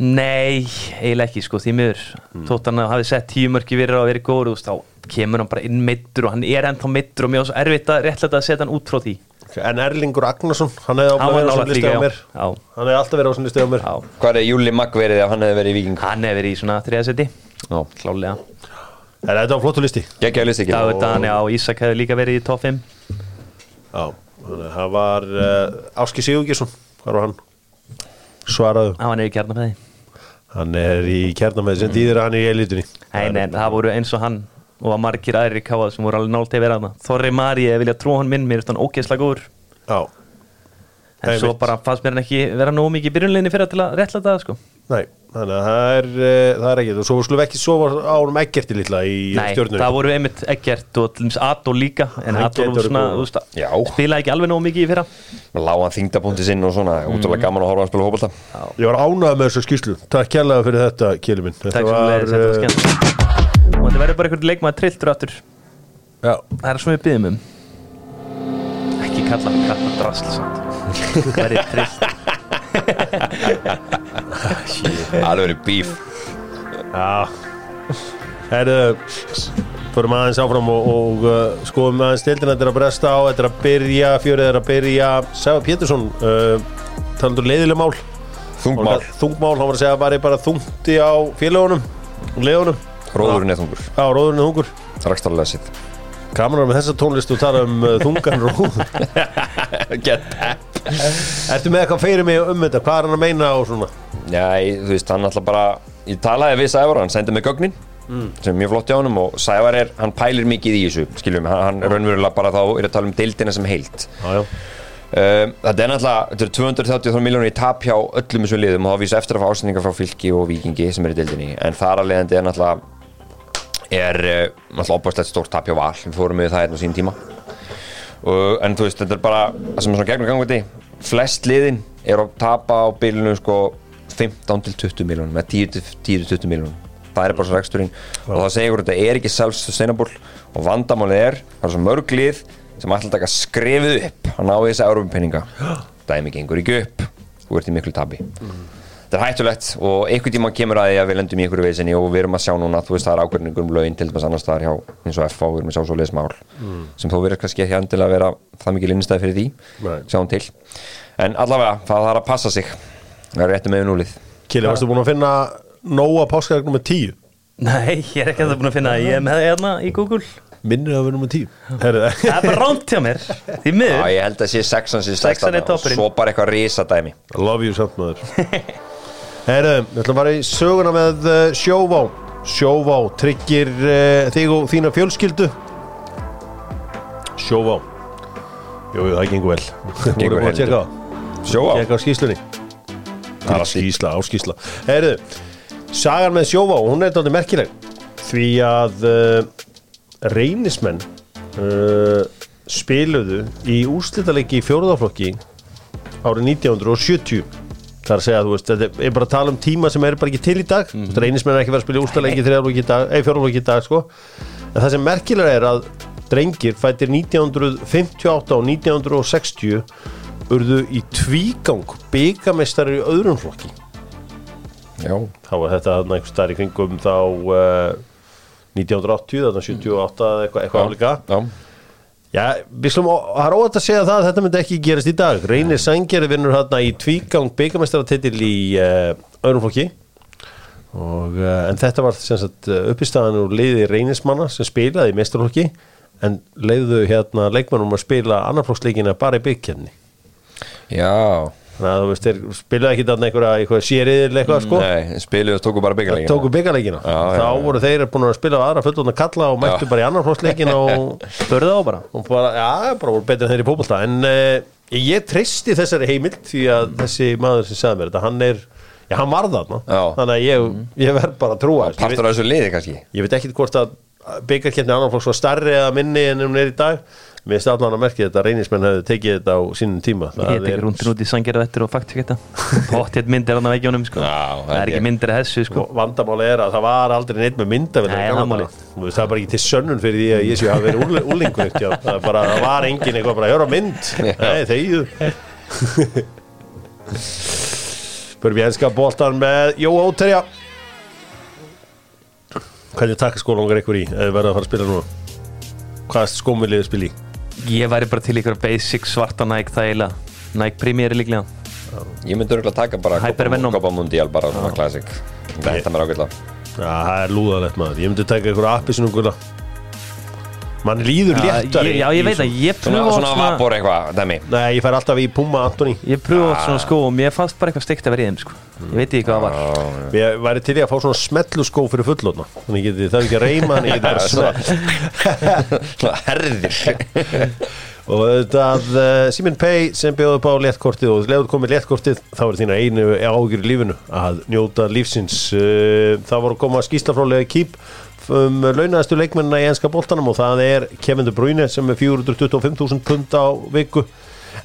Nei, eiginlega ekki sko, því miður. Þótt hann hafi sett tíu mörki fyrir að vera góður veist, þá kemur hann bara inn meittur og hann er ennþá meittur og svo erfitt að réttlega að setja hann út frá því. En Erlingur Agnarsson, hann hefði að vera á á mér. Já. Hann hefði alltaf verið á svona listi á mér. Já, Hvað er Júli Magg verið ef hann hefði verið í Víking? hann hefur verið í svona þriðasetti Já, Klálega En þetta var flottu listi. Geggjaða listi ekki David Dani á Ísak hefur líka verið í top 5 Já, þannig að það var uh, Áski Sigurgesson, hvað var hann? Svaraðu, Á hann er í kjarnafæði. Hann er í kjarnamæði sem þýðir að hann er í elitunni Nei, nei, það voru eins og hann og að margir aðrir í káða sem voru alveg nált að vera þarna. Þorri Mari, ég vilja trú hann minn, mér er hann ógeðslega góður. Já, En svo Einmitt. bara fannst mér hann ekki vera nógu mikið í byrjunleginni fyrir til að réttla það sko Nei, þannig að það er, uh, það er ekkert. Og svo við ekki sofa á honum ekkerti litla í Nei, stjórnunni það voru einmitt ekkert og til dæmis Adol líka En Hann Adol getur svona, góð. þú veist Já. að spilaði ekki alveg nógu mikið í fyrra. Lágan þingdapunkti sinn og svona Útrúlega gaman að horfa að spila hópulta Ég var ánægð með þessu skýslu Takk kærlega fyrir þetta, Kjeli minn. Þetta Takk var, leiðis, þetta var uh, skemmt Og þetta verður bara einhvern leikmaður trilltur aftur. Já, Það er svona við byggðum um. Ekki kalla kalla drasl Alveg verið bíf já. Herðu, förum aðeins áfram og, og uh, skoðum aðeins stildina Þetta er að bresta á, þetta er að byrja, fjörið er að byrja. Sæfa Pétursson, uh, talandur leiðileg mál. Þungmál Þungmál, hann var að segja bara, bara þungti á félagunum leiðunum. Róðurinn er þungur. Já, róðurinn er þungur. Rakstarlega sitt Að með þessa tónlist og tala um uh, þungan róð Get Ertu með eitthvað fyrir mig um þetta? Hvað er hann að meina og svona? Já, ég, þú veist, hann alltaf bara Ég talaði við Sævar, hann sendi mig gögnin sem er mjög flott hjá honum og Sævar er, hann pælir mikið í þessu, skiljum hann, hann raunverulega bara þá er að tala um deildina sem heilt Já, já. Um, þetta er náttúrulega, þetta er 233 miljónir í tap hjá öllum þessum liðum og það vísa eftir að fá ásendingar frá fylki og vikingi sem er í deildinni en þar að leiðandi er náttúrulega er uh, náttúrulega opastlegt stórt tap hjá val. Við fórum við það hérna á sín tíma. Og, en þú veist, þetta er bara það sem er svona gegnum gangvæti flest liðin er að tapa á bylunum sko 15 til 20 miljónum eða 10 til 10 til 20 miljónum það er bara svo reksturinn. Og það segir þetta er ekki self-sustainable og vandamálið er það er svo mörg lið sem ætla að taka skrefið upp að ná í þessa európinninga dæmi gengur ekki upp. Þú ert í miklu tabi þetta er hættulegt og einhvern tíma kemur að því að við lendum í einhverju veisinni og við erum að sjá núna þú veist það er ákveðningur um lögin til dæmis annars staðar hjá eins og FH við erum að sjá svo leismál sem þó verður kannski ekki endilega að vera það mikið linnstæði fyrir því Nei. sjáum til. En allavega það þarf að passa sig. Það er réttu með núlið Kili, varstu búin að finna nóa páskaðar nummer 10? Nei, ég er ekki að það búin að finna það. Ég er með það hérna í Google. Minnir að vera nummer 10 Herðu Það er bara ránt hjá mér. Því Já, miður ég held að sé sexan sem Sexan er og svo bara eitthvað risa dæmi I love you samt maður Herðu, við ætlum að fara í söguna með uh, Sjóvá. Sjóvá tryggir uh, þig og þína fjölskyldu. Sjóvá. Jú, það gengur vel. Voru Gengur heldur. tjekka á Sjóa Tjekka á skýslunni Það er Skýsla, á skýsla Herðu, sagan með Sjóvá, hún er þetta merkileg. Því að uh, reynismenn uh, spiluðu í úrslitaleiki í fjóruðaflokki árið 1970 Það er að segja, þú veist, þetta er bara að tala um tíma sem er bara ekki til í dag. Mm -hmm. reynismenn er ekki verið að spila úrslitaleiki þrjárflokki í dag, eða fjóruflokki í dag, sko. En það sem merkilega er að drengir fættir 1958 og 1960 urðu í tvígang byggamestari í öðrum flokki. Já, þá var þetta þarna einhvers staðar í kringum þá uh, 1980, þarna 78 eða eitthvað, eitthvað álíka já, Já, við slum, það er óvægt að segja það að þetta myndi ekki gerast í dag. Reynir Sængeri vinnur hérna í tvígang byggamestaratitil í uh, öðrum flokki. Og, uh, en þetta var sem sagt uh, uppistæðan úr liði Reynismanna sem spilaði í mestarflokki en leiðu hérna leikmannum að spila annarflokksleikina bara í byggkjarni já þannig að þú veist, þeir spilaði ekki þarna einhverja, einhverja sériðil eitthvað sko. Nei, spiluðu og tóku bara byggjarleikina tóku byggarleikina Já, já, þá já. voru þeir búin að spila á aðra fullorna kalla og mættu Já. bara í annarflokksleikin og Börðu á bara. Og bara, já, bara voru betur en þeir í fótbolta. En uh, ég treysti þessari heimild því að þessi maður sem sagði mér þetta, hann er, já, hann var þarna. Já. þannig að ég, ég verð bara að trúa ég, Partur af þessu liði kannski? ég veit ekki hvort að byggarkeppni annan fólk svo starri eða minni en hún er í dag mér finnst allan að merkja þetta að reynismenn hefði tekið þetta á sínum tíma. Ég get ekki rúndin út í sangjara eftir og fakt þetta. Pottið myndir hann af veggjónum sko. Já, Það er ekki myndir af þessu sko. vandamáli er að það var aldrei neitt með mynda það er bara ekki til sönnun fyrir því að ég sé að verið úlingur það, er bara, það var engin eitthvað bara að höra mynd. Nei, þegju Börum við enska boltan með Jó Óterja. Hvernig takkaskólangar ykkur í eða verða að fara að spila núna? Hvaða skómiliðið spila í? Ég væri bara til ykkur basic svarta Nike þægilega Nike Premier er líklega. Ég myndi örgulega taka bara. Copa Mundial bara svona classic. Þetta mér Já, það er lúðalegt maður. Ég myndi taka ykkur appi sinum gula Man líður ég, já, ég veit að ég pröfa svona vapor eitthvað, dæmi Nei, ég fær alltaf í Puma Antoni Ég pröfa ah. svona skó og mér fannst bara eitthvað steikt að vera í þeim sko. Ég veit ekki hvað það var. Ég væri til í að fá svona smetlu skó fyrir fullotna Þannig ég geti það ekki að reyma Þannig ég geti bara svona Svona herðir og þetta uh, Simin Pay sem bjóði upp á léttkortið og leður komið léttkortið þá er þína einu ágjur í lífinu að njóta lífsins. Uh, það voru að koma skýsla frá lega kýp um launaðastu leikmennina í enska boltanum og það er Kevin De Bruyne sem er 425.000 pund á viku.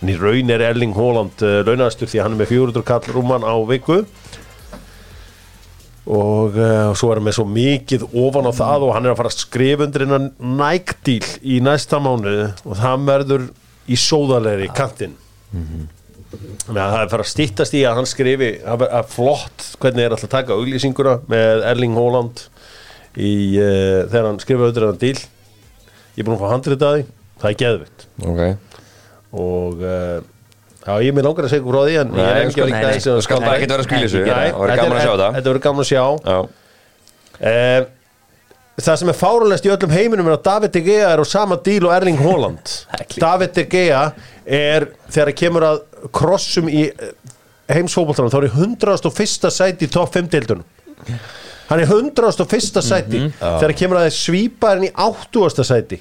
En í raun er Erling Haaland uh, launaðastur því hann er með 400 kall rúman á viku og uh, svo er hann með svo mikið ofan á það og hann er að fara að skrifa undir innan nægdíl í næsta mánuði og það verður í sóðalegri kantinn. Þannig að það er fara að stýttast í að hann skrifi að, að flott hvernig er alltaf að taka auglýsinguna með Erling Haaland í, uh, þegar hann skrifa undir innan díl ég er búin að fá handrið að því. Það er geðvitt Ok. Og uh, já, ég er mér langar að segja frá því en Nei, ég er ekki að líka nei, þessu þú skalt bara ekkert vera að þessu. Nei, Það þetta gaman að er- sjá þetta. þetta verður gaman að sjá Já Eh, Það sem er fárunlegt í öllum heiminum er að David De Gea er á sama díl og Erling Haaland David De Gea er þegar það kemur að krossum í eh, heimsfótboltanum þá er í 101. sæti í topp 5 deildunum hann er 101. sæti þegar það kemur að það svípa hann í 80. sæti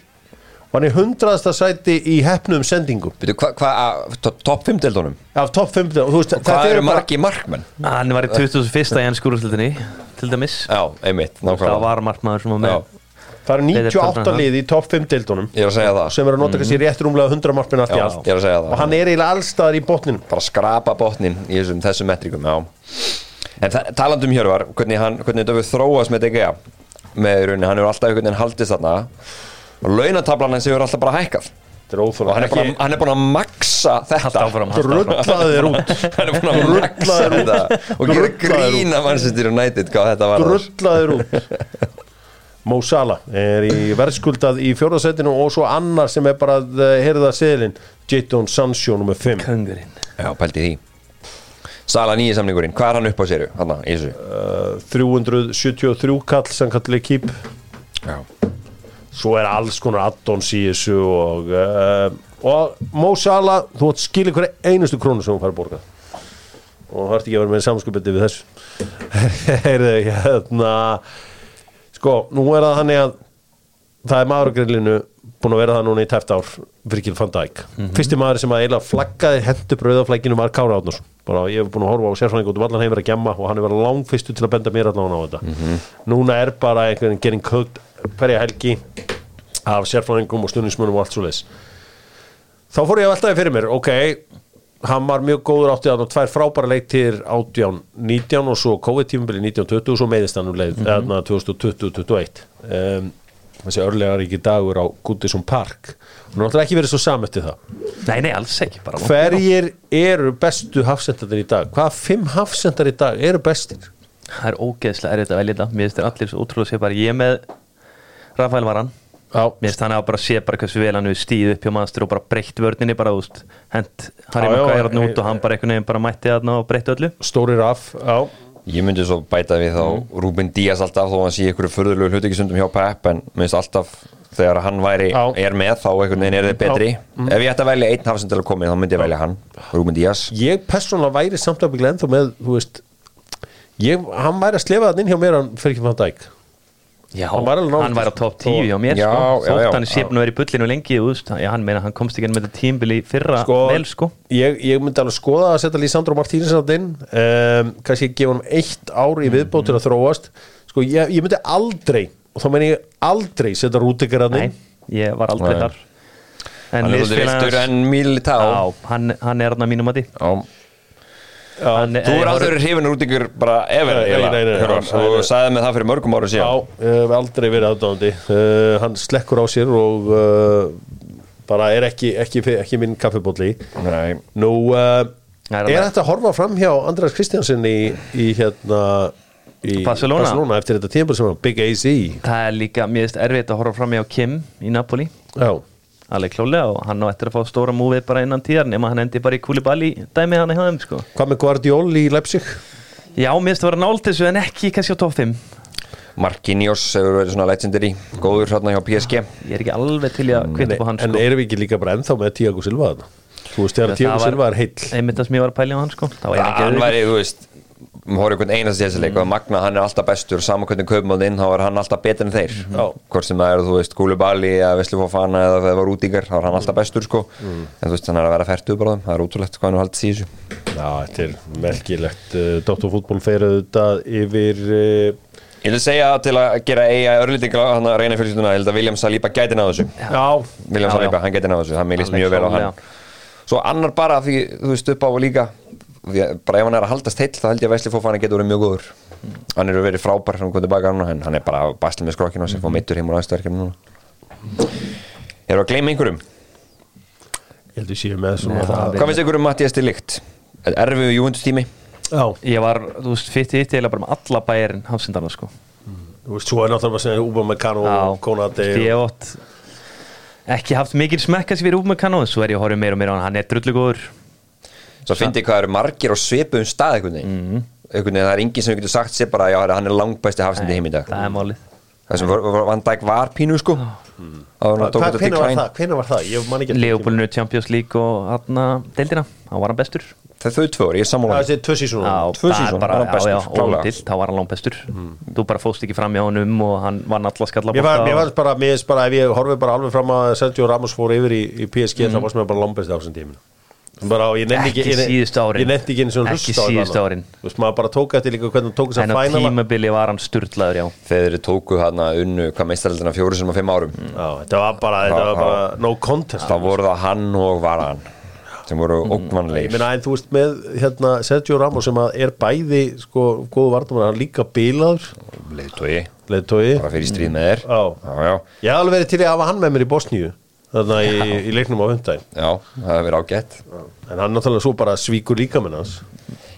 og hann er 100. sæti í hefnum sendingum. Veitu, hvað, hva, to- topp 5 deildunum? af topp 5 deildunum. Hvað þetta eru bara- margi markmenn? Hann var í 2001. í ennskúrúslutinni til dæmis. Já, einmitt, Það var markmaður sem var með. Já, það eru Þetta er 98 Tottenham. lið í topp 5 deildunum ég er að segja það. sem er að nota kannski rétt rúmlega 100 markminn allt í allt. ég er að segja það. Og hann er eiginlega allstaðar í botninum. Bara skrapa botnin í þessum, þessum metrikum, já. En það- talandi um Hjörvar, hvernig, hann, hvernig launatablan hans hefur alltaf bara hækkað. Þetta er og hann er, búin að, hann er búin að maksa þetta. Haltu áfram, haltu áfram. drullaði þér út. Hann er búin að maksa þetta. og gera út. grína Manchester United hvað þetta var. Drullaði þér út. Mo Salah er í verðskuldað í fjórðasettinu og svo annar sem er bara að eh, heyrða seðlin Jadon Sancho nr. 5 Köngurinn. Já, pælti því. Sala nýji samningurinn, hvað er hann upp á séru? Hanna, uh, 373 kall sem kallir kýp Já, svo er alls konar addons í þessu og, uh, og Mo Salah þú átt skilja hverja einustu krónu sem hún fær borgað og það ert ekki að vera með samskupið við þessu. Heyrðu, hérna sko, nú er það þannig að það er maður á grillinu búin að vera það núna í tæft ár Virgil van Dijk. Fyrsti maður sem að eiginlega flaggaði hendur brauðaflækinu var Kára Átnarsson bara ég hef búin að horfa á sérfræðing út um allan heim verið að gemma og hann er verið langfyrstu til að benda mér allan á þetta. Núna er bara einhvern getting cooked hverja helgi af sérfræðingum og stundismunum og allt svo leis þá fór ég að veltaði fyrir mér ok, hann var mjög góður áttið að tvær frábæra leiktir átján 19 og svo COVID-tímubili 1920 og svo meðist hann um leið mm -hmm. 2020-2021 um, þessi örlega ríki dagur á Goodison Park. Og náttúrulega ekki verið svo samöttið það. Nei, nei, alls ekki hverjir eru bestu hafsendarnir í dag? Hvaða fimm hafsendar í dag eru bestir? Það er ógeðslega erfitt að velja þetta. Mér finnst þér allir svo ótrúlega sé bara Ég með Rafael Varan já, Mér finnst hann að bara sé bara hversu vel hann við stíð upp hjá maður og bara breytt vörninni bara úst hent Harry Maguire hann út og hann bara einhvern veginn bara mætti þarna og breytti öllu. Stóri raf já, Ég myndi svo bæta við þá Mm. Rúben Díaz alltaf þó að hann sé ykkur förðulegu hluti ekki stundum hjá Pep en minnst alltaf þegar hann væri Já. er með þá einhvern veginn er þið betri. Mm. Ef ég ætti að velja einn hafsend til að koma þá myndi ég velja hann Rúben Díaz. Ég persónulega væri samt að byggla ennþá með þú veist ég, hann væri að slefa það inn hjá mér hann fyrir ekki fann dæk Já, Hann var alveg hann væri á top 10 hjá mér Já, sko. Þótt hann sé búin að vera í bullinu lengi úst, já, hann meina hann komst ekki inn með þetta tímbili fyrra sko, vel sko. ég, ég myndi alveg skoða að setja Lísandro Martínez á inn um, kannski gefa hann eitt ár í viðbót til að þróast. Sko ég, ég myndi aldrei og þá meina ég aldrei setja Rúdikar að Nei, inn ég var aldrei Nei. þar. En Hann er liðsfélagi viltur en Militá Já, hann, hann er hann að mínum að því Þú eh, er aldrei verið hrifin úr út ykkur bara nei. og sagði með það fyrir mörgum ára Já, síðan ég hef aldrei verið aðdáðandi uh, hann slekkur á sér og uh, bara er ekki, ekki, ekki minn kaffibólli Nei. Nú, uh, er þetta að horfa fram hjá András Kristjánsen í, í hérna í Barcelona? eftir þetta tímpul sem var Big AZ Það er líka, finnst erfitt að horfa fram hjá Kim í Napoli. Já, alveg klálega og hann á eftir að fá stóra múvið bara innan tíðar nema hann endi bara í Koulibaly dæmið hann í höfum sko. Hvað með Guardiol í Leipzig? Já, mér finnst það vera nált þessu en ekki kannski á top 5 Marquinhos hefur verið svona legendary góður hérna hjá PSG Ég er ekki alveg til að kvita upp á hann en sko. erum við ekki líka bara ennþá með Tiago Silva þarna? Þú veist, þegar Tiago var- Silva er heill. Einmitt það sem ég var að pæla á hann sko. Það var hann horfður einhvern einast í þessi leik og Magna hann er alltaf bestur, saman hvernig kaupum hann inn þá er hann alltaf betur en þeir. Já. hvort sem það er, þú veist, Gúli Bali eða Vesli Fofana eða það var útingar þá er hann alltaf bestur sko, en þú veist, hann er að vera færtu bara þeim, það er ótrúlegt hvað hann er haldið í þessu. Já, þetta er merkilegt uh, Dóttarfútból fer auðvitað yfir uh, Ég vil segja til að gera eiga örlítinga hann að reyna fjölskylduna, ég held að William Saliba gæti náðu þessu. Já, William Já, Saliba, já. hann gæti náðu þessu, það meilist mjög vel á hann. Klárlega. Svo annar bara því, þú veist, upp á líka bara ef hann er að haldast heill þá held ég að Vesli Fofana getur verið mjög góður. Hann er verið frábær hann kom tilbaka núna en hann er bara bastil með skrokkinu og sér fór mittur heim úr aðstöðverkefni núna. Erum við að gleyma einhverjum? ég held að séu með svona Hvað finnst ykkur um Mattias til líkt? Erfið Júvendus tími? Já, Ég var, þú veist, fitt í eitt eða bara með alla bæjarinn hafsindarna sko. Þú veist, svo er náttúrulega bara sem Uba Mekano og Konati Ég hef ótt ekki haft mikil smekkas fyrir Úmekano en svo er ég að horfa meira og meira á hann, hann er drullu góður Svo fyndi ég hvað eru margir á svipuðum stað einhvern veginn. Mm. einhvern veginn, það er enginn sem getur sagt sér bara já, hann er langbæsti hafsindi heim í dag. Það er málið. Það sem Van Dijk var pínu sko. Þetta Hvenær var það? Hvenær var það? Leopoldinu Champions League og hann deildina, hann var hann bestur. Það þau tvö ár, ég er Það sammála er tvö sísón það var hann langt bestur Þú bara fóst ekki fram hjá honum og hann vann alla skalla Mér var, mér var bara, mér finnst bara, ef ég horfið bara alveg fram að Sergio Ramos fór yfir í, í PSG þá varst mér bara lombest á þessum tíminu bara, og ég nefndi ekki, Ekki ég, síðustu árin. ég nefndi ekki einu svona Ekki hlusta á árin. Þú veist, maður bara tók eftir líka hvernig hann tók þess En að á fænala tímabili var hann sturlaður, já. Þeir tóku hann unnu hvað meistaraldina fjóru sem á fimm árum. Já, þetta var bara, þetta var bara no contest. Þá voru það hann og Varan sem voru Ég ógnvanlegir meina, en þú veist, með hérna, Sergio Ramos sem að er bæði, sko, góðu vartum hann líka bílaður, leðtói bara fyrir stríð með þér. Já. já, já, Ég alveg verið til að hafa hann með mér í Bosníu þarna í, í leiknum á hundæn já, það hefur verið ágætt. En hann náttúrulega svo bara svíkur líka minn hans.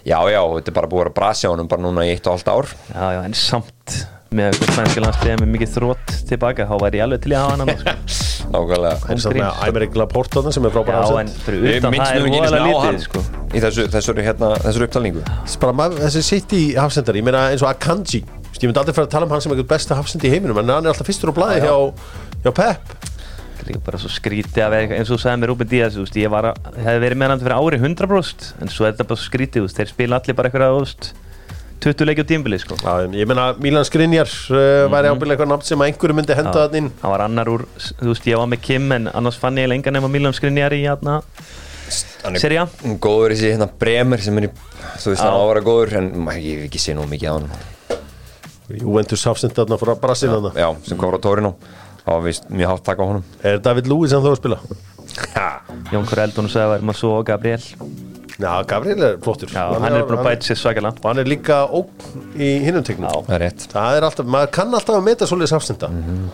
Já, já, þetta er bara búið að vera brasi á honum bara núna í eitt og halvt ár. Já, já, en samt með eitthvað spænska landsliða með mikið þrótt tilbaka þá væri ég alveg til í að hafa hann sko. nákvæmlega. Gríns, með sko. Æmerik Laporta þarna sem er frábæra Já, en fyrir utan það er á hann lítið sko. í þessu, þessu, hérna, þessu upptalningu. Bara maður, þessi sitt í hafsendari ég meina eins og Akanji. Ég myndi aldrei fara að tala um hann sem eitthvað besta hafsendi í heiminum en hann er alltaf fyrstur á blæði hjá, hjá Pep. Það er líka bara svo skrítið að vera eins og þú sagði með Ruben Díaz, þú veist, ég var að, hefði verið með hann fyrir ári 100% en svo er þetta bara svo skrítið, þú veist, þeir spila allir bara eitthvað, þú veist, 20 leiki á tímbili, sko. Já, ég meina Milan Skrinjar uh, væri ábyrðlega eitthvað nafn sem að einhverju myndi henda Já. þann inn hann var annar úr, þú veist, ég var með Kim en annars fann ég lengan nema Milan Skriniar í hérna, hann er Serja. góður í þessi hérna bremer sem er í, þú veist, Já. hann á að vera góður en ég hef ekki sé nú mikið á hann Juventus hafsend þarna frá Brasil þarna já, sem kom frá Torino það var vist mjög hátt taka á honum Er David Lewis sem þú að spila? Jón Kór Eldon sagði að verðum að svo og Gabriel. Já, Gabriel er flottur Já, hann er búin að bæta sér svakalega. Og hann er líka ógn í hinnum tegnum Já. það er rétt Það er alltaf, maður kann alltaf að meta svoleiðis hafsenda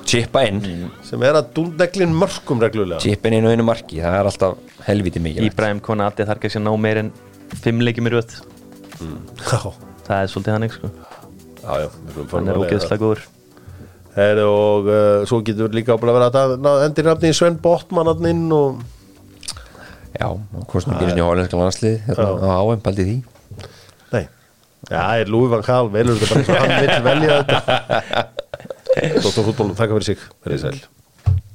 chippa inn, sem er að dúndeglin mörgum reglulega chippa inn í einu marki það er alltaf helviti mikið Íbrahim Konati þarf ekki að ná meir en 5 leiki mér röð. Já, Það er svolítið hann, sko. já, já við skulum fara Hann er leiða það. ógeðslega góður. Heru, og uh, svo getur líka að vera að endur nafni Sven Botmanarninn og já, hvort sem ekki inn í hólenska landslið hérna, á áheim, baldið því. Nei, já, er Lúi van Gaal velur þetta bara og hann vill velja þetta. Dóttar fútbólum, þakka fyrir sig, verið sæl